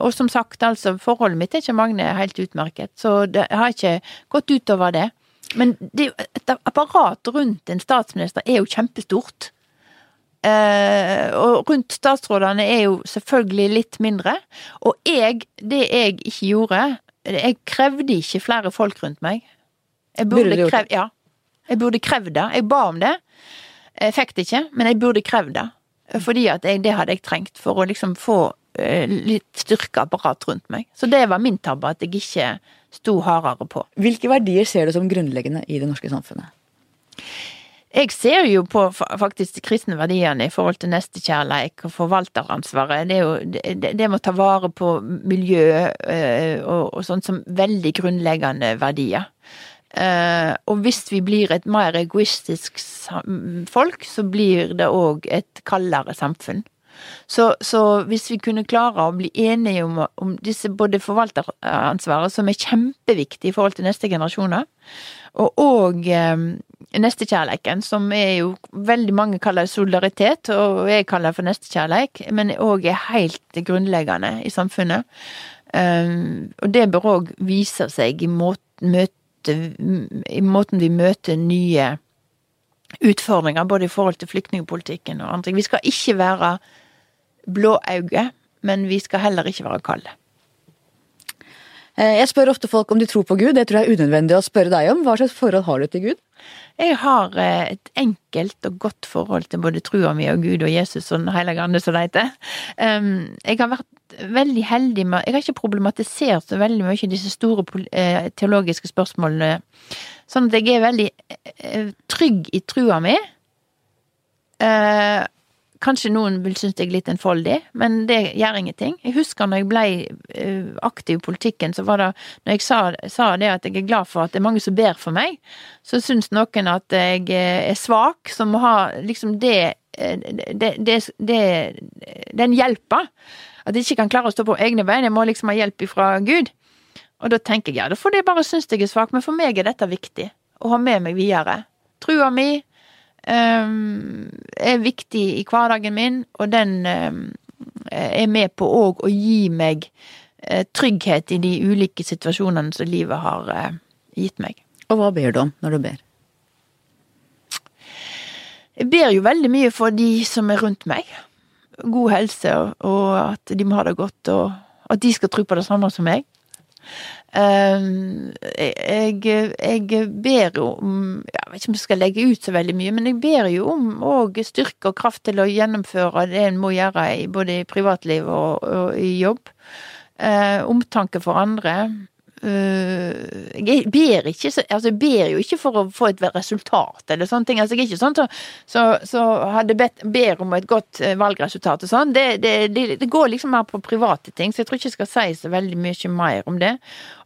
og som sagt, altså, forholdet mitt er ikke Magne helt utmerket, så det har ikke gått utover det. Men det, et apparat rundt en statsminister er jo kjempestort. Eh, og rundt statsrådene er jo selvfølgelig litt mindre. Og jeg, det jeg ikke gjorde Jeg krevde ikke flere folk rundt meg. Jeg Burde burde, du krev, ja. Jeg burde krevd det. Jeg ba om det. Jeg fikk det ikke, men jeg burde krevd det. Fordi at jeg, det hadde jeg trengt for å liksom få eh, litt styrkeapparat rundt meg. Så det var min tabbe, at jeg ikke sto hardere på. Hvilke verdier ser du som grunnleggende i det norske samfunnet? Jeg ser jo på faktisk de kristne verdiene i forhold til nestekjærleik og forvalteransvaret. Det, er jo, det, det med å ta vare på miljø eh, og, og sånt som veldig grunnleggende verdier. Eh, og hvis vi blir et mer egoistisk folk, så blir det òg et kaldere samfunn. Så, så hvis vi kunne klare å bli enige om, om disse både forvalteransvaret, som er kjempeviktig i forhold til neste generasjoner, og og eh, nestekjærleiken, som er jo veldig mange kaller solidaritet, og jeg kaller det for nestekjærleik, men òg er helt grunnleggende i samfunnet. Um, og det bør òg vise seg i måten, møte, i måten vi møter nye utfordringer, både i forhold til flyktningpolitikken og andre ting. Vi skal ikke være blåøyde, men vi skal heller ikke være kalde. Eh, Jeg spør ofte folk om de tror på Gud. Det tror jeg er unødvendig å spørre deg om. Hva slags forhold har du til Gud? Jeg har eh, et enkelt og godt forhold til både trua mi og Gud og Jesus og Den hellige ande, som det heter. Jeg har vært veldig heldig med Jeg har ikke problematisert så veldig mye disse store eh, teologiske spørsmålene. Sånn at jeg er veldig eh, trygg i trua mi. Kanskje noen vil synes jeg er litt enfoldig, men det gjør ingenting. Jeg husker når jeg ble eh, aktiv i politikken, så var det Når jeg sa, sa det at jeg er glad for at det er mange som ber for meg, så syns noen at jeg eh, er svak, som må ha liksom det eh, det, det, det, Den hjelpa. At jeg ikke kan klare å stå på egne bein. Jeg må liksom ha hjelp ifra Gud. Og da tenker jeg ja, da får de bare synes jeg er svak, men for meg er dette viktig. Å ha med meg videre. Trua mi er viktig i hverdagen min, og den er med på òg å gi meg eh, trygghet i de ulike situasjonene som livet har eh, gitt meg. Og hva ber du om når du ber? Jeg ber jo veldig mye for de som er rundt meg. God helse, og at de må ha det godt, og at de skal tro på det samme som meg. Ehm, jeg, jeg ber jo om Jeg vet ikke om jeg skal legge ut så veldig mye, men jeg ber jo om òg styrke og kraft til å gjennomføre det en må gjøre både i privatliv og, og i jobb. Eh, omtanke for andre. Eh, jeg ber ikke altså jeg ber jo ikke for å få et resultat eller sånne ting. Altså jeg er ikke sånn så, så, så hadde bedt, ber om et godt eh, valgresultat og sånn. Det, det, det, det går liksom mer på private ting, så jeg tror ikke jeg skal si så veldig mye mer om det.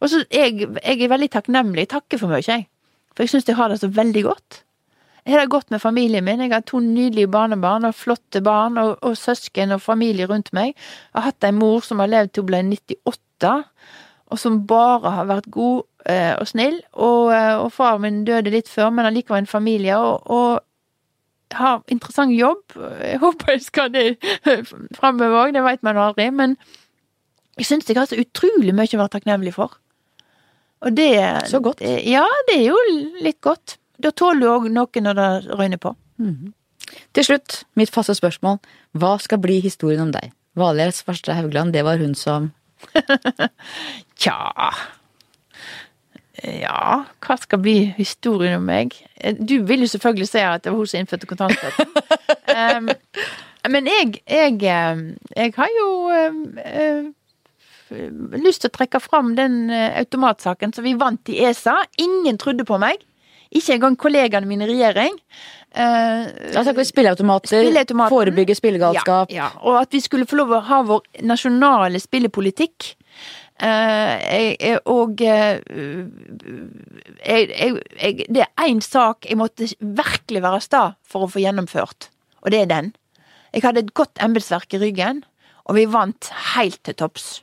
Og så jeg, jeg er veldig takknemlig. Jeg takker for mye, jeg. For jeg syns jeg har det så veldig godt. Jeg har det godt med familien min. Jeg har to nydelige barnebarn og flotte barn og, og søsken og familie rundt meg. Jeg har hatt ei mor som har levd til hun ble 98 og som bare har vært god eh, og snill. Og, eh, og far min døde litt før, men allikevel en familie. Og, og har interessant jobb. Jeg håper jeg skal det [laughs] framover òg, det veit man aldri. Men jeg syns jeg har så utrolig mye å være takknemlig for. Og det Så godt. Ja, det er jo litt godt. Da tåler du òg noe når det røyner på. Til slutt, mitt faste spørsmål. Hva skal bli historien om deg? Valgjerd Svarstad Haugland, det var hun som [laughs] Tja Ja, hva skal bli historien om meg? Eh, Du vil jo selvfølgelig si at det var hun som innførte kontantstøtten. [laughs] um, men jeg, jeg, jeg har jo eh, lyst til å trekke fram den eh, automatsaken som vi vant i ESA. Ingen trodde på meg. Ikke engang kollegaene mine i regjering. Uh, altså spilleautomater, forebygge spillegalskap. ja, ja, og at vi skulle få lov å ha vår nasjonale spillepolitikk. Jeg- og uh, det er én sak jeg måtte virkelig være sta for å få gjennomført, og det er den. Jeg hadde et godt embetsverk i ryggen, og vi vant helt til topps.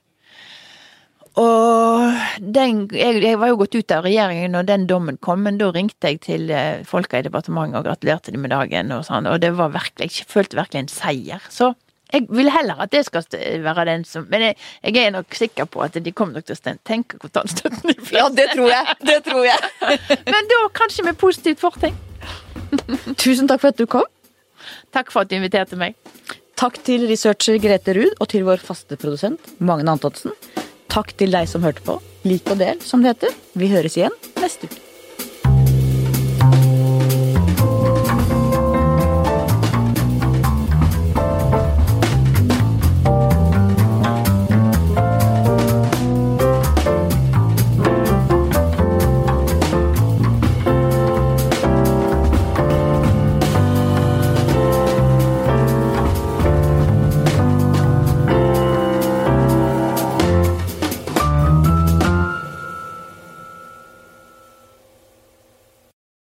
Og den, jeg, jeg var jo gått ut av regjeringen når den dommen kom, men da ringte jeg til eh, folka i departementet og gratulerte dem med dagen, og sånn, og det var virkelig, jeg følte virkelig en seier. Så jeg vil heller at det skal være den som Men jeg, jeg er nok sikker på at de kommer nok til å tenke kontantstøtten fleste. Ja, det tror jeg. Det tror jeg. [laughs] Men da kanskje med positivt fortegn. [laughs] Tusen takk for at du kom. Takk for at du inviterte meg. Takk til researcher Grete Ruud og til vår faste produsent Magne Antonsen. Takk til deg som hørte på. Lik og del, som det heter. Vi høres igjen neste uke.